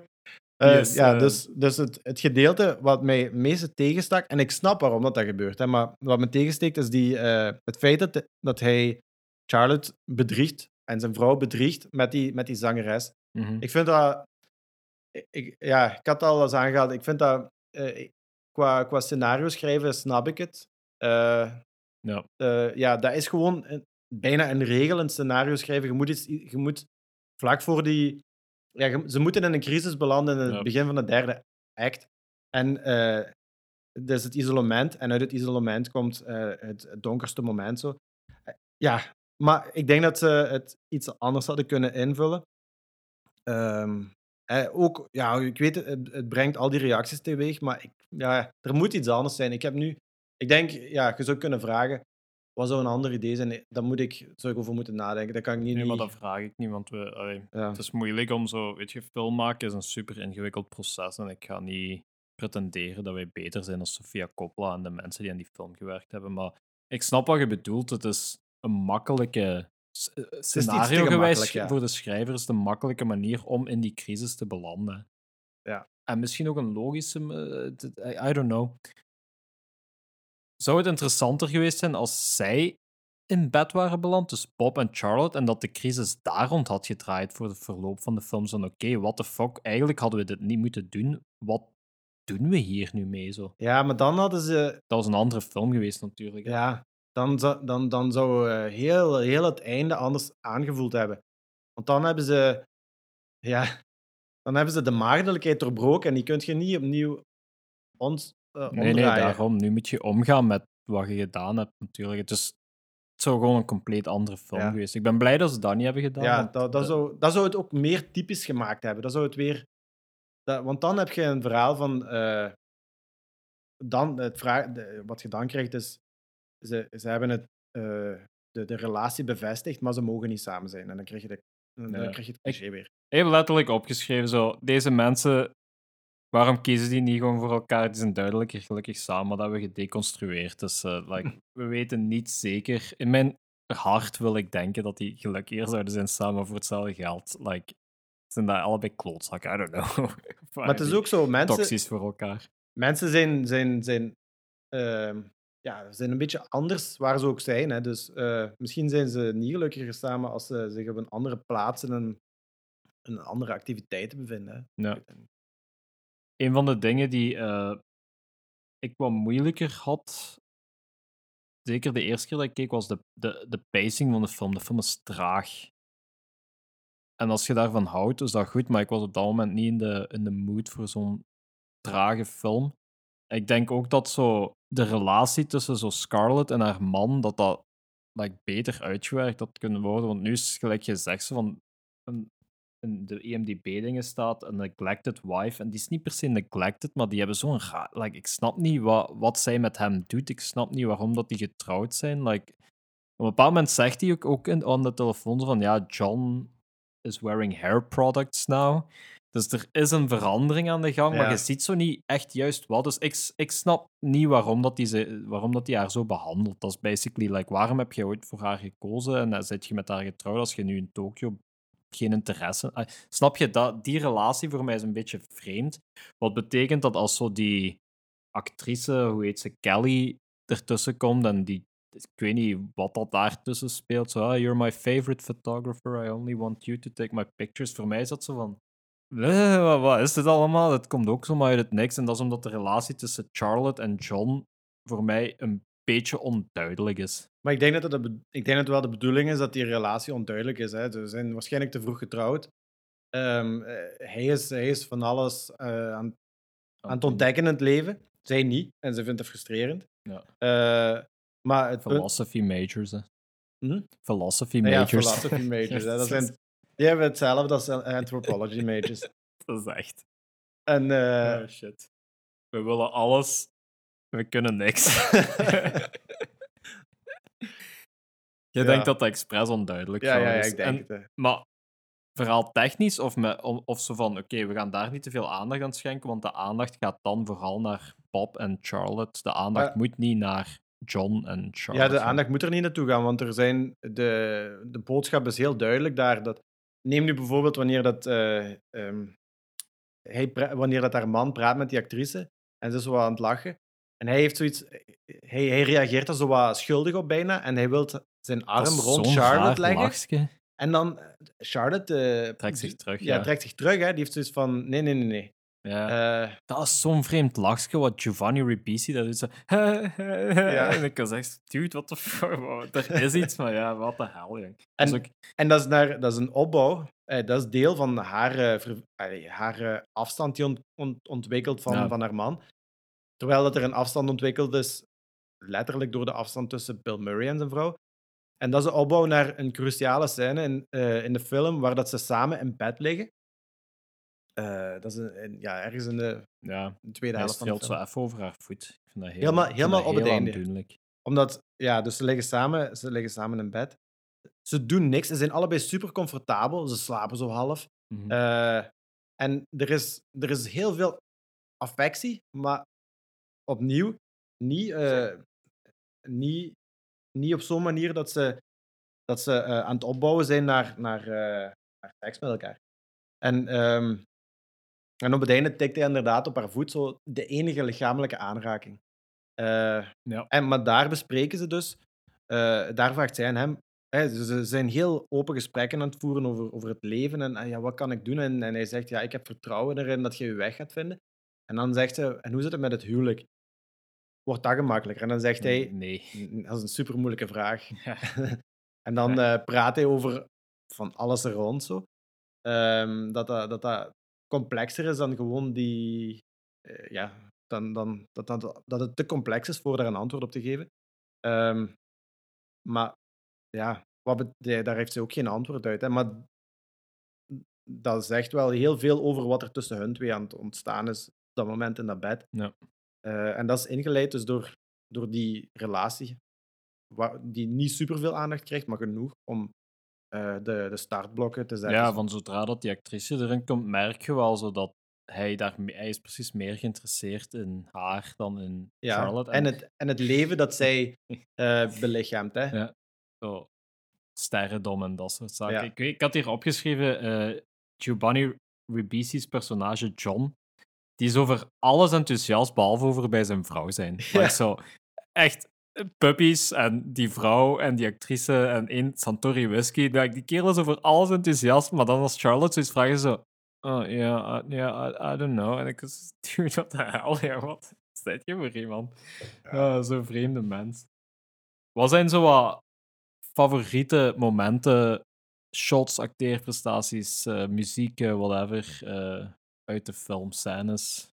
Eh, Yes, ja, eh. dus, dus het, het gedeelte wat mij het meeste tegenstak, en ik snap waarom dat, dat gebeurt, hè, maar wat me tegensteekt is die, eh, het feit dat, dat hij Charlotte bedriegt en zijn vrouw bedriegt met die, met die zangeres. Mhm. Ik vind dat. Ik, ja, ik had het al eens aangehaald. Ik vind dat. qua, qua scenario schrijven snap ik het. Ja. ja, dat is gewoon. een- bijna een regel, een scenario schrijven. Je moet, iets, je moet vlak voor die... Ja, ze moeten in een crisis belanden in het Ja. begin van de derde act. En eh is het isolement. En uit het isolement komt eh, het, het donkerste moment. Zo. Eh, ja, maar ik denk dat ze het iets anders hadden kunnen invullen. Ehm, eh, ook, ja, ik weet het, het, het brengt al die reacties teweeg, maar ik, ja, er moet iets anders zijn. Ik heb nu, ik denk, ja, je zou kunnen vragen, wat zou een ander idee zijn? Daar moet ik, zou ik over moeten nadenken. Dat kan ik niet. Nee, maar dat vraag ik niet, want we, allee, ja. het is moeilijk om zo, weet je, film maken is een super ingewikkeld proces en ik ga niet pretenderen dat wij beter zijn dan Sofia Coppola en de mensen die aan die film gewerkt hebben, maar ik snap wat je bedoelt. Het is een makkelijke eh, scenario gewijs ja. voor de schrijvers de makkelijke manier om in die crisis te belanden. Ja. En misschien ook een logische, eh, I don't know. Zou het interessanter geweest zijn als zij in bed waren beland, dus Bob en Charlotte, en dat de crisis daar rond had gedraaid voor de verloop van de film? Van oké, what the fuck, eigenlijk hadden we dit niet moeten doen. Wat doen we hier nu mee? Zo? ja, maar dan hadden ze, Dat was een andere film geweest natuurlijk. ja, dan, zou- dan, dan zou eh, heel, heel het einde anders aangevoeld hebben. Want dan hebben ze, ja, dan hebben ze de maagdelijkheid doorbroken en die kun je niet opnieuw ons, eh, Nee, nee, daarom. Nu moet je omgaan met wat je gedaan hebt natuurlijk. Het, is, het zou gewoon een compleet andere film Ja. geweest. Ik ben blij dat ze dat niet hebben gedaan. Ja, want dat, dat, zou, dat zou het ook meer typisch gemaakt hebben. Dat zou het weer... Dat, want dan heb je een verhaal van... eh, dan, het vraag, de- wat je dan krijgt is... Ze, ze hebben het, eh, de, de relatie bevestigd, maar ze mogen niet samen zijn. En dan krijg je, de, dan krijg je het cliché weer. Ik heb letterlijk opgeschreven, zo, deze mensen, waarom kiezen die niet gewoon voor elkaar? Die zijn duidelijker gelukkig samen, dat we gedeconstrueerd. Dus eh, like, we weten niet zeker. In mijn hart wil ik denken dat die gelukkiger zouden zijn samen voor hetzelfde geld. Like, zijn daar allebei klootzakken, I don't know. Maar het is ook zo, mensen, Toxisch voor elkaar. mensen zijn, zijn, zijn, ehm, ja, zijn een beetje anders waar ze ook zijn. Hè. Dus eh, misschien zijn ze niet gelukkiger samen als ze zich op een andere plaats en een, een andere activiteiten bevinden. hè. Ja. Een van de dingen die eh, ik wat moeilijker had, zeker de eerste keer dat ik keek, was de, de, de pacing van de film. De film is traag. En als je daarvan houdt, is dat goed, maar ik was op dat moment niet in de, in de mood voor zo'n trage film. Ik denk ook dat zo de relatie tussen zo Scarlett en haar man, dat dat like, beter uitgewerkt had kunnen worden. Want nu is het gelijk gezegd, van in de E IMDb-dingen staat een neglected wife. En die is niet per se neglected, maar die hebben zo'n raar... Like, ik snap niet wat, wat zij met hem doet. Ik snap niet waarom dat die getrouwd zijn. Like, op een bepaald moment zegt hij ook, ook in, aan de telefoon van ja, John is wearing hair products now. Dus er is een verandering aan de gang, maar je ziet zo niet echt juist wat. Dus ik, ik snap niet waarom, dat die ze, waarom dat die haar zo behandelt. Dat is basically, like, waarom heb je ooit voor haar gekozen en dan zit je met haar getrouwd als je nu in Tokio geen interesse... Ah, snap je, dat, die relatie voor mij is een beetje vreemd. Wat betekent dat als zo die actrice, hoe heet ze, Kelly, ertussen komt en die... Ik weet niet wat dat daartussen speelt. Zo, ah, you're my favorite photographer, I only want you to take my pictures. Voor mij is dat zo van... "Eh, wat, is dit allemaal? Dat komt ook zomaar uit het niks. En dat is omdat de relatie tussen Charlotte en John voor mij een beetje onduidelijk is. Maar ik denk dat het, de be- ik denk dat wel de bedoeling is dat die relatie onduidelijk is. Hè. Ze zijn waarschijnlijk te vroeg getrouwd. Ehm, eh, hij, is, hij is van alles eh, aan, aan het ontdekken in het leven. Zij niet. En ze vindt het frustrerend. Ja. Eh, maar het punt- Philosophy majors, hè. Hm? Philosophy Ja, majors. philosophy majors. hè. Dat zijn, die hebben hetzelfde als anthropology majors. Dat is echt... En oh, shit. We willen alles. We kunnen niks. Je Ja. denkt dat dat expres onduidelijk ja, ja, zou ja, is. ik denk En- het. hè. Maar verhaal technisch of, met, of, zo van, oké, we gaan daar niet te veel aandacht aan schenken, want de aandacht gaat dan vooral naar Bob en Charlotte. De aandacht Maar- moet niet naar John en Ja, Charlotte. de gaan. aandacht moet er niet naartoe gaan, want er zijn de, de boodschap is heel duidelijk daar. Dat, neem nu bijvoorbeeld wanneer dat, eh, ehm, hij wanneer dat haar man praat met die actrice en ze is zo wat aan het lachen. En hij heeft zoiets, hij, hij reageert er zo wat schuldig op bijna en hij wil zijn arm rond Charlotte leggen. lachske. En dan, eh, Charlotte... eh, Trekt zich terug, Ja, ja. trekt zich terug. Hè. Die heeft zoiets van, nee, nee, nee, nee. Ja. Eh, dat is zo'n vreemd lachje wat Giovanni Ribisi dat is zo. En ik was echt, dude, what the fuck? Er is iets, maar ja, wat de hel, jong. En- ook- En dat is, naar, dat is een opbouw. Eh, dat is deel van haar, ver- haar afstand die ont, ont- ontwikkelt van, Ja. van haar man. Terwijl dat er een afstand ontwikkeld is, letterlijk door de afstand tussen Bill Murray en zijn vrouw. En dat is de opbouw naar een cruciale scène in, eh, in de film waar dat ze samen in bed liggen. Eh, dat is een, ja, ergens in de, ja, de tweede hij helft van de film. zo even over haar voet. Ik vind dat heel, Helemaal- helemaal dat op het einde. aandoenlijk. Omdat, ja, dus ze liggen samen, ze liggen samen in bed. Ze doen niks. Ze zijn allebei super comfortabel. Ze slapen zo half. Mhm. Eh, en er is, er is heel veel affectie, maar opnieuw niet, eh, niet, niet op zo'n manier dat ze, dat ze eh, aan het opbouwen zijn naar, naar, eh, naar seks met elkaar. En, ehm, en op het einde tikt hij inderdaad op haar voet zo de enige lichamelijke aanraking. Ja. en, maar daar bespreken ze dus, daar vraagt zij aan hem, ze, ze zijn heel open gesprekken aan het voeren over, over het leven en, en ja, wat kan ik doen? En, en hij zegt, ja, ik heb vertrouwen erin dat je je weg gaat vinden. En dan zegt ze, en hoe zit het met het huwelijk? Wordt dat gemakkelijker? En dan zegt hij, Nee. "Mm, dat is een super moeilijke vraag. Ja. en dan eh, praat hij over van alles er rond zo. Ehm, dat, dat, dat dat complexer is dan gewoon die, eh, ja, dan, dan, dat, dat, dat het te complex is voor daar een antwoord op te geven. Ehm, maar ja, wat daar heeft ze ook geen antwoord uit. Hè. Maar dat zegt wel heel veel over wat er tussen hun twee aan het ontstaan is op dat moment in dat bed. Ja. Eh, en dat is ingeleid dus door, door die relatie, die niet superveel aandacht krijgt, maar genoeg om eh, de, de startblokken te zetten. Ja, van zodra dat die actrice erin komt, merk je wel zo dat hij daar hij is precies meer geïnteresseerd in haar dan in Ja, Charlotte. En, het, en het leven dat zij eh belichaamt. Hè? Ja. zo sterrendom en dat soort zaken. Ja. Ik, ik had hier opgeschreven, Giovanni Ribisi's personage John, die is over alles enthousiast, behalve over bij zijn vrouw zijn. Ja. Like zo, echt puppies en die vrouw en die actrice en één Santori Whisky. Like, die kerel is over alles enthousiast, maar dan als Charlotte zoiets vraagt, is zo... Oh, ja, uh, ja, I, I don't know. En ik was, dude, wat de hel, ja, wat is je voor iemand? Ja, Zo'n vreemde mens. Wat zijn zo wat favoriete momenten, shots, acteerprestaties, eh, muziek, eh, whatever, eh, uit de filmscènes?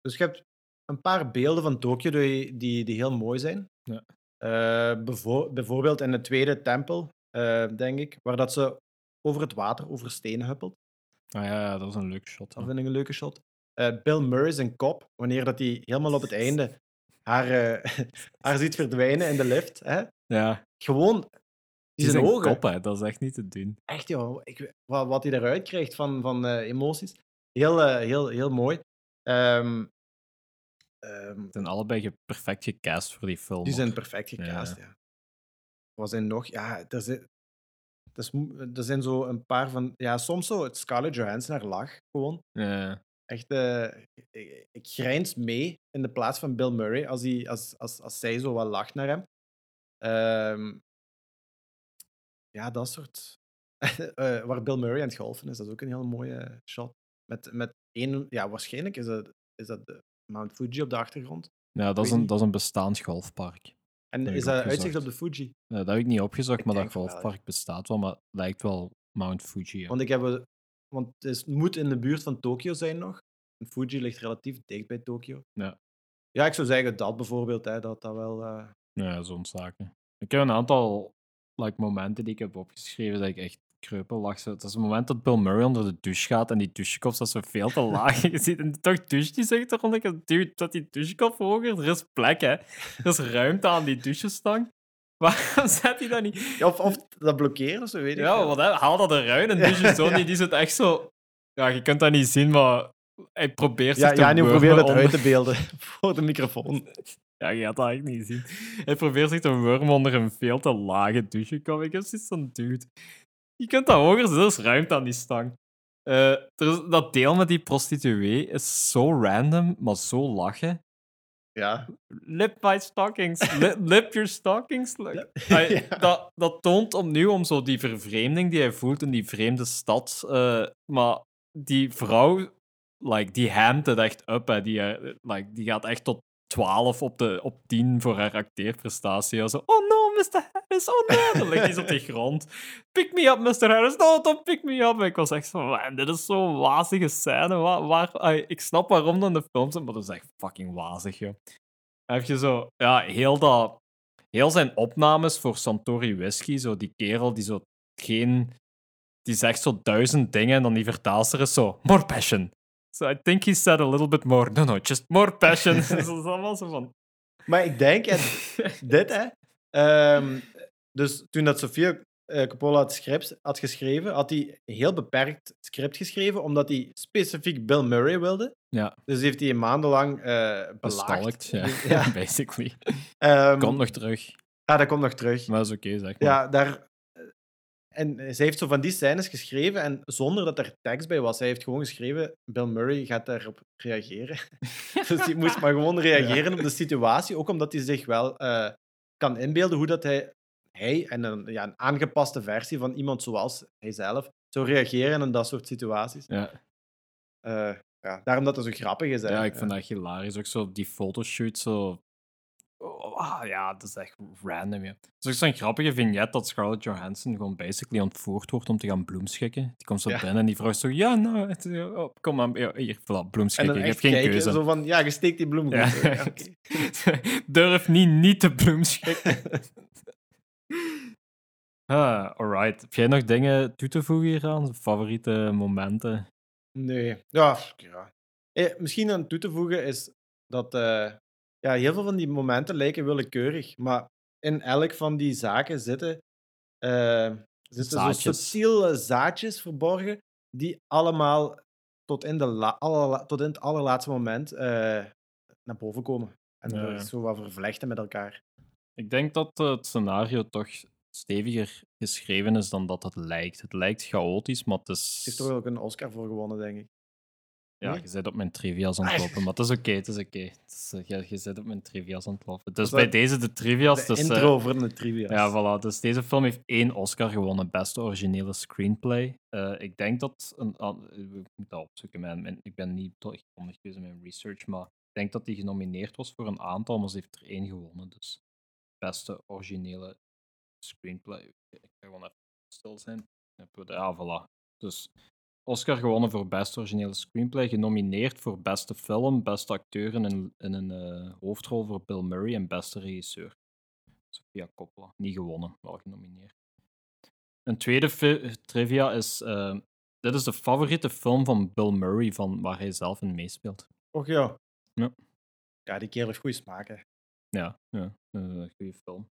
Dus je hebt een paar beelden van Tokio die, die, die heel mooi zijn. Ja. Eh, bevo- bijvoorbeeld in de tweede tempel, eh, denk ik, waar dat ze over het water, over stenen huppelt. Ah ja, ja, dat is een leuk shot. Dat vind ik een leuke shot. Eh, Bill Murray zijn kop, wanneer dat hij helemaal op het einde haar, haar ziet verdwijnen in de lift. Hè? Ja, Gewoon, die zijn ogen. kop, hè, dat is echt niet te doen. Echt, joh. Ik, wat, wat hij eruit krijgt van, van eh, emoties. Heel, eh, heel, heel mooi. Ehm, Ze zijn allebei perfect gecast voor die film. die zijn perfect Ja. gecast, ja. Wat zijn nog? Ja, er zijn, er er zijn zo een paar van... Ja, soms zo het Scarlett Johansson haar lach, gewoon. Ja. Echt, eh, ik, ik grijns mee in de plaats van Bill Murray als, hij, als, als, als zij zo wat lacht naar hem. Ehm, ja, dat soort. Eh, waar Bill Murray aan het golfen is, dat is ook een heel mooie shot. Met, met één, ja, waarschijnlijk is dat, is dat de Mount Fuji op de achtergrond. ja, dat is, een, dat is een bestaand golfpark. En is dat opgezocht. uitzicht op de Fuji? Eh, dat heb ik niet opgezocht, Ik maar dat wel, ja. golfpark bestaat wel, maar het lijkt wel Mount Fuji. ja. Want, ik heb, want het is, moet in de buurt van Tokio zijn nog. En Fuji ligt relatief dicht bij Tokio. Ja. Ja, ik zou zeggen dat bijvoorbeeld, hè, dat dat wel... eh, Ja, zo'n zaken. Ik heb een aantal like, momenten die ik heb opgeschreven dat ik echt kreupel lag. Dat is het moment dat Bill Murray onder de douche gaat en die douchekop staat zo veel te laag. Je ziet en toch douche die zegt toch ik dude, dat die douchekop hoger? Er is plek, hè. Er is ruimte aan die douchestang. Waarom zet hij dat niet? Of, of dat blokkeren, of zo weet ik Ja, wat, hè, haal dat eruit. En douche zo niet, die zit echt zo... Ja, je kunt dat niet zien, maar hij probeert zich Ja, te ja nu probeer het uit te beelden voor de microfoon. Ja, je gaat dat eigenlijk niet zien. Hij probeert zich te wurmen onder een veel te lage douchekop. Ik heb zoiets van, dude. Je kunt dat hoger zetten, is ruimte aan die stang. Is, dat deel met die prostituee is zo random, maar zo lachen. Ja. Lip my stockings. Lip, lip your stockings. Like, hij- Ja. dat, dat toont opnieuw om zo die vervreemding die hij voelt in die vreemde stad. eh, maar die vrouw like, die hamt het echt up. Hè. Die, eh, like, die gaat echt tot 12 op, de, op 10 voor haar acteerprestatie. Zo, oh no, Mr. Harris, oh no. Dan ligt hij op de grond. Pick me up, Mr. Harris. No, don't pick me up. Ik was echt van, man, dit is zo'n wazige scène. Waar, waar, ik snap waarom dan de films zijn, maar dat is echt fucking wazig, joh. Heb je zo, ja, heel dat... Heel zijn opnames voor Santori Whisky, zo die kerel die zo geen... Die zegt zo duizend dingen en dan die vertaalster is zo... More passion. So I think he said a little bit more. No, no, just more passion. dat is allemaal zo van... Maar ik denk, en dit hè. ehm, dus toen dat Sofia eh, Coppola het script had geschreven, had hij een heel beperkt script geschreven, omdat hij specifiek Bill Murray wilde. Ja, Dus heeft hij maandenlang belaagd. bestalkt. Ja, Ja. basically. Ehm, Komt nog terug. Ja, dat komt nog terug. Maar dat is oké, zeg maar. Ja, daar... En zij heeft zo van die scènes geschreven en zonder dat er tekst bij was. Zij heeft gewoon geschreven, Bill Murray gaat daarop reageren. dus die moest maar gewoon reageren op de situatie. Ook omdat hij zich wel eh, kan inbeelden hoe dat hij, hij en een, ja, een aangepaste versie van iemand zoals hijzelf zou reageren in dat soort situaties. Ja. Eh, ja, daarom dat het zo grappig is. hè. Ja, ik vind dat hilarisch. Ook zo die fotoshoot, zo... Oh, ja, dat is echt random, ja. Het is ook zo'n grappige vignet dat Scarlett Johansson gewoon basically ontvoerd wordt om te gaan bloemschikken. Die komt zo Ja. binnen en die vrouw zo... Ja, nou, het, eh, oh, kom maar, hier, voilà, En bloemschikken. hebt echt geen kijken, keuze. zo van, ja, je steekt die bloem Ja. Ja. Durf niet niet te bloemschikken. ah, alright. Heb jij nog dingen toe te voegen hieraan? Favoriete momenten? Nee. Ja, ja. Eh, misschien aan toe te voegen is dat eh, ja, heel veel van die momenten lijken willekeurig, maar in elk van die zaken zitten, eh, zitten zo subtiele zaadjes verborgen die allemaal tot in, de la- tot in het allerlaatste moment eh, naar boven komen. En Ja, zo wat vervlechten met elkaar. Ik denk dat eh, het scenario toch steviger geschreven is dan dat het lijkt. Het lijkt chaotisch, maar het is... Ze heeft er ook een Oscar voor gewonnen, denk ik. Ja, Nee? je zit op mijn trivia's aan het lopen, maar het is oké, het is oké. Eh, Je, je zit op mijn trivia's aan het lopen. Dus bij dat deze de trivia's... De dus, eh, intro voor de trivia. Ja, voilà. Dus deze film heeft één Oscar gewonnen, beste originele screenplay. Eh, ik denk dat... Een, ik moet dat opzoeken, mijn, mijn- ik ben niet grondig geweest in mijn research, maar ik denk dat hij genomineerd was voor een aantal, maar ze heeft er één gewonnen. Dus beste originele screenplay. Ik ga gewoon even stil zijn. Ja, voilà. Dus Oscar gewonnen voor beste originele screenplay, genomineerd voor beste film, beste acteur in een, in een eh, hoofdrol voor Bill Murray en beste regisseur. Sofia Coppola. Niet gewonnen, wel genomineerd. Een tweede trivia is... eh, dit is de favoriete film van Bill Murray, van waar hij zelf in meespeelt. Och ja. Ja. Ja, die kerel heeft goede smaak, hè. Ja, ja dat is een goede film.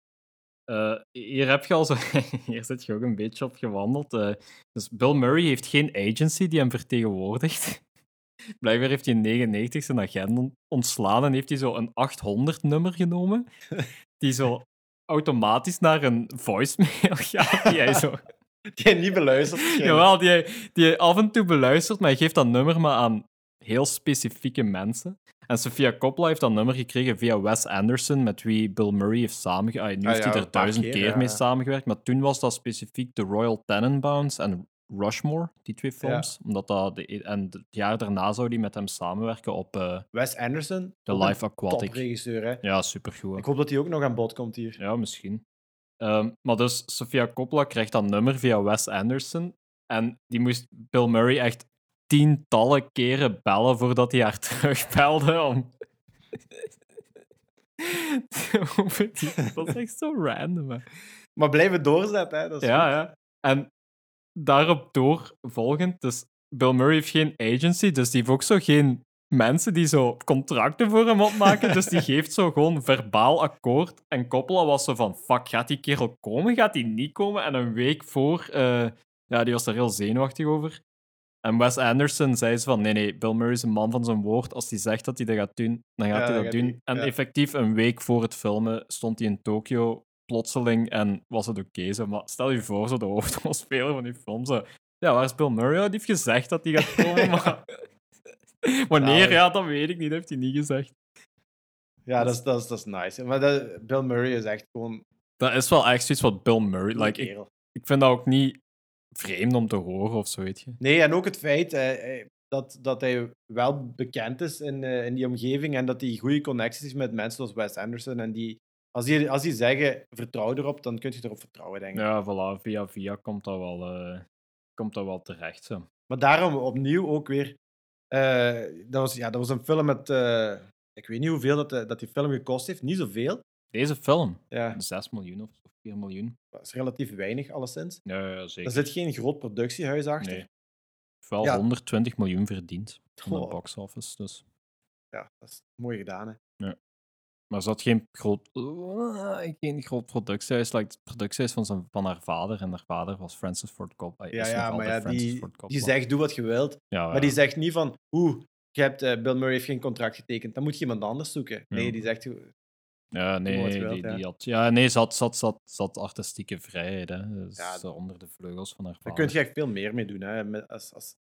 Eh, hier heb je al zo... hier zit je ook een beetje op gewandeld. eh. dus Bill Murray heeft geen agency die hem vertegenwoordigt. Blijkbaar heeft hij in 99 zijn agent on- ontslaan en heeft hij zo een 800-nummer genomen, die zo automatisch naar een voicemail gaat, die hij zo... Die hij niet waarschijnlijk. Jawel, die hij, die hij af en toe beluistert, maar hij geeft dat nummer maar aan heel specifieke mensen. En Sofia Coppola heeft dat nummer gekregen via Wes Anderson, met wie Bill Murray heeft samengewerkt. Nu Ah heeft ja, hij er duizend keer, keer, mee samengewerkt, maar toen was dat specifiek de Royal Tenenbaums en Rushmore, die twee films. Omdat dat de, en het jaar daarna zou hij met hem samenwerken op eh Wes Anderson. The een Life Aquatic. Topregisseur, hè. Ja, supergoed. Ik hoop dat hij ook nog aan bod komt hier. Ja, misschien. Ehm, maar dus, Sofia Coppola krijgt dat nummer via Wes Anderson. En die moest Bill Murray echt tientallen keren bellen voordat hij haar terugbelde. Om... Dat is echt zo random. Hè. Maar blijven doorzetten, hè. Dat is Ja, goed. ja. En daarop doorvolgend, dus Bill Murray heeft geen agency, dus die heeft ook zo geen mensen die zo contracten voor hem opmaken. dus die geeft zo gewoon verbaal akkoord. En Coppola was zo van, fuck, gaat die kerel komen? Gaat die niet komen? En een week voor, eh, ja, die was er heel zenuwachtig over. En Wes Anderson zei ze van, nee, nee, Bill Murray is een man van zijn woord. Als hij zegt dat hij dat gaat doen, dan gaat Ja, hij dat gaat doen. en ja. effectief een week voor het filmen stond hij in Tokio plotseling en was het oké. zo. maar stel je voor, zo de hoofdrolspeler van die film. Zo, ja, waar is Bill Murray? Die heeft gezegd dat hij gaat komen, maar... Wanneer? Zalig. Ja, dat weet ik niet. Dat heeft hij niet gezegd. Ja, dat is, dat is, dat is nice. Maar dat, Bill Murray is echt gewoon Dat is wel echt zoiets wat Bill Murray... Like, ik vind dat ook niet vreemd om te horen of zo, weet je. Nee, en ook het feit, hij, hij, dat, dat hij wel bekend is in, eh, in die omgeving en dat hij goede connecties heeft met mensen zoals Wes Anderson. En die, als, die, als die zeggen, vertrouw erop, dan kun je erop vertrouwen, denk ik. Ja, voilà, via via komt dat wel, eh, komt dat wel terecht. Zo. Maar daarom opnieuw ook weer. eh, dat, was, ja, dat was een film met. eh, ik weet niet hoeveel dat, de- dat die film gekost heeft. Niet zoveel. Deze film, Ja, 6 miljoen of 4 miljoen. dat is relatief weinig, alleszins. Ja, ja Er zeker. zit geen groot productiehuis achter. Nee. Wel Ja. 120 miljoen verdiend van de box office. Dus. Ja, dat is mooi gedaan. Hè. Maar er zat geen groot, geen groot productiehuis. Like het productiehuis van, zijn, van haar vader. En haar vader was Francis Ford Coppola. Ja, is nog ja maar ja, Francis die, die zegt: doe wat je wilt. Ja, Maar ja. die zegt niet van. Oeh, je hebt, eh, Bill Murray heeft geen contract getekend. Dan moet je iemand anders zoeken. Nee, Ja. die zegt. Ja, nee, die, ja. die had, ja, nee, ze had, had, ze had artistieke vrijheid. Hè. Dus Ja, onder de vleugels van haar Daar vader. kun je echt veel meer mee doen. Hè. Met- Als, als...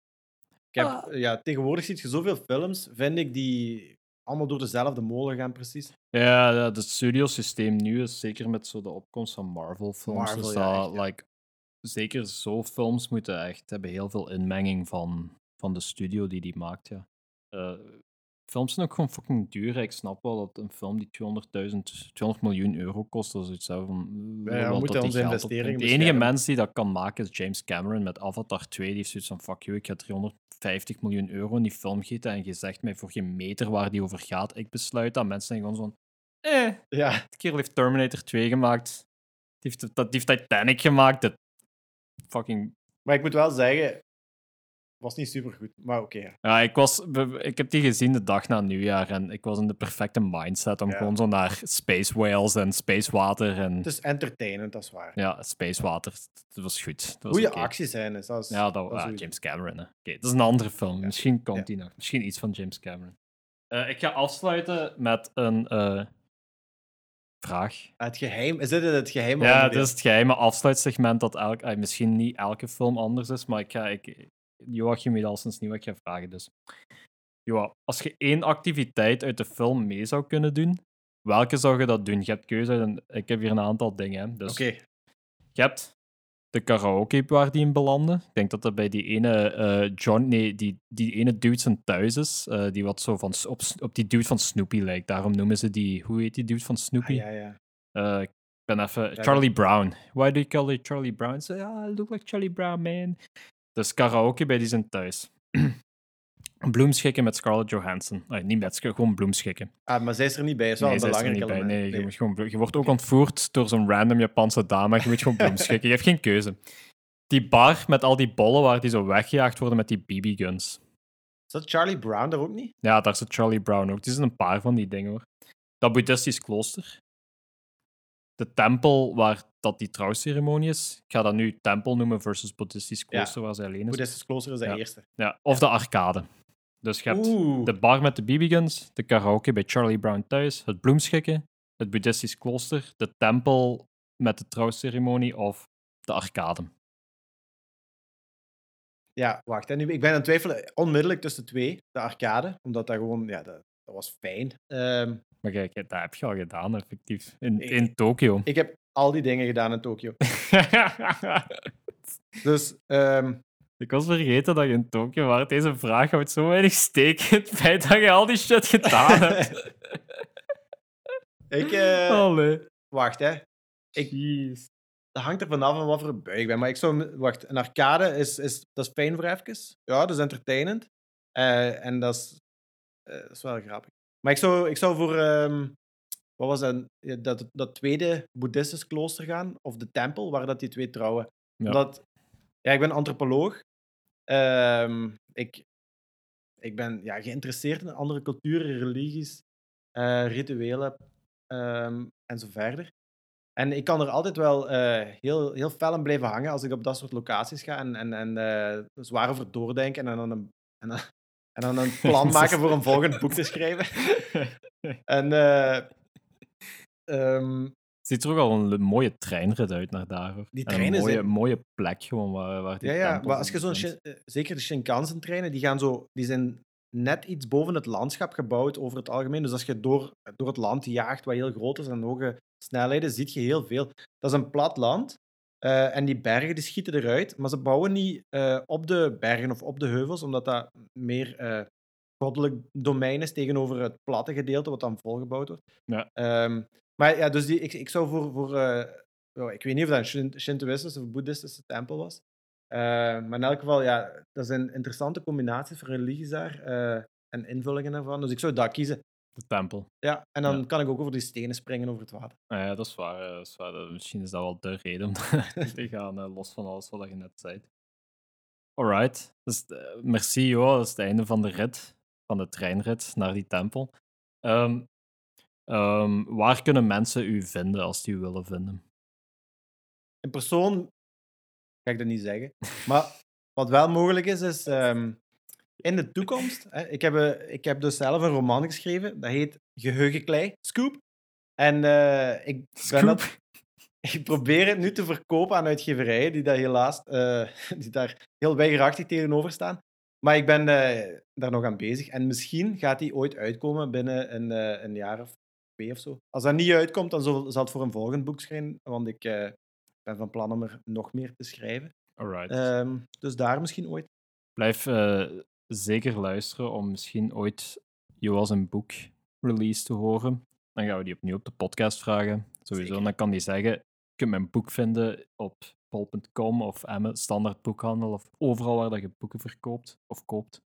Ik heb, Ah. ja, tegenwoordig zie je zoveel films, vind ik, die allemaal door dezelfde molen gaan, precies. Ja, ja, het studiosysteem nu is zeker met zo de opkomst van Marvel-films. Marvel, ja, dat, echt, ja. like, zeker zo films moeten echt hebben heel veel inmenging van, van de studio die die maakt. Ja. Eh, films zijn ook gewoon fucking duur. Ik snap wel dat een film die 200.000, 200 miljoen euro kost, dat is van. Ja, we moeten onze geld investering opbrengt. De enige mens die dat kan maken is James Cameron met Avatar 2. Die heeft zoiets van: fuck you, ik ga 350 miljoen euro in die film gieten en je zegt mij voor geen meter waar die over gaat. Ik besluit dat. Mensen zijn gewoon zo'n. Eh, Ja, die kerel heeft Terminator 2 gemaakt. Die heeft, dat, die heeft Titanic gemaakt. Dat fucking. maar ik moet wel zeggen, was niet supergoed. Maar oké. ja. Ja, ik, was, ik heb die gezien de dag na nieuwjaar en ik was in de perfecte mindset om Ja. gewoon zo naar space whales en space water en. Het is entertainend, dat is waar. Ja, space water. Dat was goed. Dat oké. actiescènes, dat is, Ja, dat, dat is sowieso. James Cameron. Oké, dat is een andere film. Ja. Misschien komt Ja. die nog. Misschien iets van James Cameron. Eh, ik ga afsluiten met een eh, vraag. Het geheim, is dit het geheime Ja, dit is het geheime afsluitsegment dat elk, eh, misschien niet elke film anders is, maar ik ga, ik, Joachim weet al sinds niet wat ik ga vragen. Dus. Joa, als je één activiteit uit de film mee zou kunnen doen, welke zou je dat doen? Je hebt keuze ik heb hier een aantal dingen. hè. Dus Oké, je hebt de karaoke waar die in belanden. Ik denk dat dat bij die ene eh, John, nee, die, die ene dude zijn thuis is, eh, die wat zo van, op, die dude van Snoopy lijkt. Daarom noemen ze die, hoe heet die dude van ah, Snoopy? ja, ja. Eh, ik ben even. Ja, Charlie Brown. Why do you call it Charlie Brown? Say, ah, I look like Charlie Brown, man. Dus karaoke bij die zijn thuis. bloemschikken met Scarlett Johansson. Ah, niet met, gewoon bloemschikken. Ah, maar zij is er niet bij, dat is wel Nee, een zij is er niet bij. element. Nee, je, moet gewoon, je wordt ook ontvoerd door zo'n random Japanse dame. Je moet gewoon bloemschikken. Je hebt geen keuze. Die bar met al die bollen waar die zo weggejaagd worden met die BB-guns. Is dat Charlie Brown er ook niet? Ja, daar zit Charlie Brown ook. Die zijn een paar van die dingen hoor. Dat boeddhistisch klooster. De tempel waar dat die trouwceremonie is. Ik ga dat nu tempel noemen versus boeddhistisch klooster waar zij alleen is. Boeddhistisch klooster is de Ja. eerste. Ja, of de arcade. Dus je hebt Oeh, de bar met de BB-guns, de karaoke bij Charlie Brown thuis, het bloemschikken, het boeddhistisch klooster, de tempel met de trouwceremonie of de arcade. ja, wacht. Hè. Nu, ik ben aan het twijfelen onmiddellijk tussen twee. De arcade, omdat dat gewoon, ja, dat, dat was fijn. Ehm, Maar kijk, dat heb je al gedaan, effectief. In, Ik- in Tokio. ik heb al die dingen gedaan in Tokio. Dus, ehm, Ik was vergeten dat je in Tokio was. Deze vraag houdt zo weinig steek in het feit dat je al die shit gedaan hebt. ik, Allee. wacht hè. Ik, Jeez. dat hangt er vanaf van wat voor bui ik ben. Maar ik zou, wacht, een arcade is, is, dat is fijn voor even. Ja, dat is entertainend. Eh, en dat is, eh, dat is wel grappig. Maar ik zou, ik zou voor, ehm, wat was dat, dat, dat tweede boeddhistisch klooster gaan, of de tempel, waar dat die twee trouwen. Ja. Omdat, ja, ik ben antropoloog. Ehm, ik, ik ben ja, geïnteresseerd in andere culturen, religies, eh, rituelen ehm, en zo verder. En ik kan er altijd wel eh, heel, heel fel in blijven hangen als ik op dat soort locaties ga en, en, en eh, zwaar over doordenken en dan een, en dan, en dan een plan maken voor een volgend boek te schrijven. En ehm, Ziet er ook al een mooie treinrit uit naar daar. hoor. Die En treinen een mooie, zijn- mooie plek gewoon waar, waar die ja, ja, maar als je zo'n eh, zeker de Shinkansen-treinen, die gaan zo, die zijn net iets boven het landschap gebouwd over het algemeen. Dus als je door, door het land jaagt, wat heel groot is en hoge snelheden, zie je heel veel. Dat is een plat land. Eh, en die bergen die schieten eruit, maar ze bouwen niet eh, op de bergen of op de heuvels, omdat dat meer eh, goddelijk domein is tegenover het platte gedeelte wat dan volgebouwd wordt. Ja. Ehm, maar ja, dus die, ik, ik zou voor, voor ja, ik weet niet of dat een Shin- Shintoïstische of Boeddhistische tempel was. Maar in elk geval, ja, dat zijn interessante combinaties van religies daar en invullingen ervan. Dus ik zou dat kiezen. De tempel. Ja, en dan Ja. kan ik ook over die stenen springen over het water. Ah ja, dat is waar. eh, Dat is waar. Misschien is dat wel de reden om te gaan, eh, los van alles wat je net zei. Alright. Dus, merci, joh. Dat is het einde van de rit, van de treinrit naar die tempel. Ehm, ehm, waar kunnen mensen u vinden als die u willen vinden? In persoon ga ik dat niet zeggen. Maar wat wel mogelijk is, is ehm, in de toekomst. Hè, ik, heb, eh, ik heb dus zelf een roman geschreven. Dat heet Geheugenklei, Scoop. En eh, ik, ben dat, ik probeer het nu te verkopen aan uitgeverijen die daar helaas eh, die daar heel weigerachtig tegenover staan. Maar ik ben eh, daar nog aan bezig. En misschien gaat die ooit uitkomen binnen een, eh, een jaar of twee of zo. Als dat niet uitkomt, dan zal, zal het voor een volgend boek schrijven. Want ik eh, ben van plan om er nog meer te schrijven. Alright. Ehm, dus daar misschien ooit. Blijf eh, zeker luisteren om misschien ooit Joas een boek release te horen. Dan gaan we die opnieuw op de podcast vragen. Sowieso. Zeker. Dan kan die zeggen: Je kunt mijn boek vinden op bol.com of Emme, standaard boekhandel of overal waar dat je boeken verkoopt of koopt.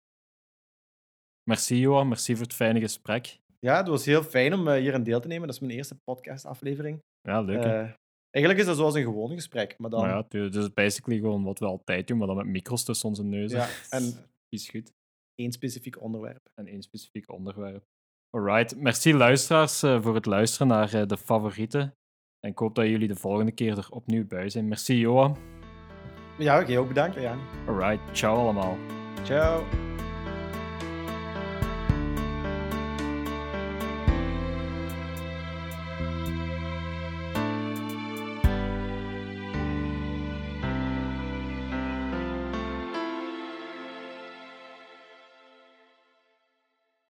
Merci Johan, merci voor het fijne gesprek. Ja, het was heel fijn om eh, hier aan deel te nemen. Dat is mijn eerste podcastaflevering. Ja, leuk. Eh, eigenlijk is dat zoals een gewoon gesprek, maar dan... Maar ja, het is basically gewoon wat we altijd doen, maar dan met micro's tussen onze neuzen. Ja, en is goed. één specifiek onderwerp. en één specifiek onderwerp. Alright, merci luisteraars eh, voor het luisteren naar eh, de favorieten. En ik hoop dat jullie de volgende keer er opnieuw bij zijn. Merci Johan. Ja, oké, ook bedankt, Jan. Alright, ciao allemaal. Ciao.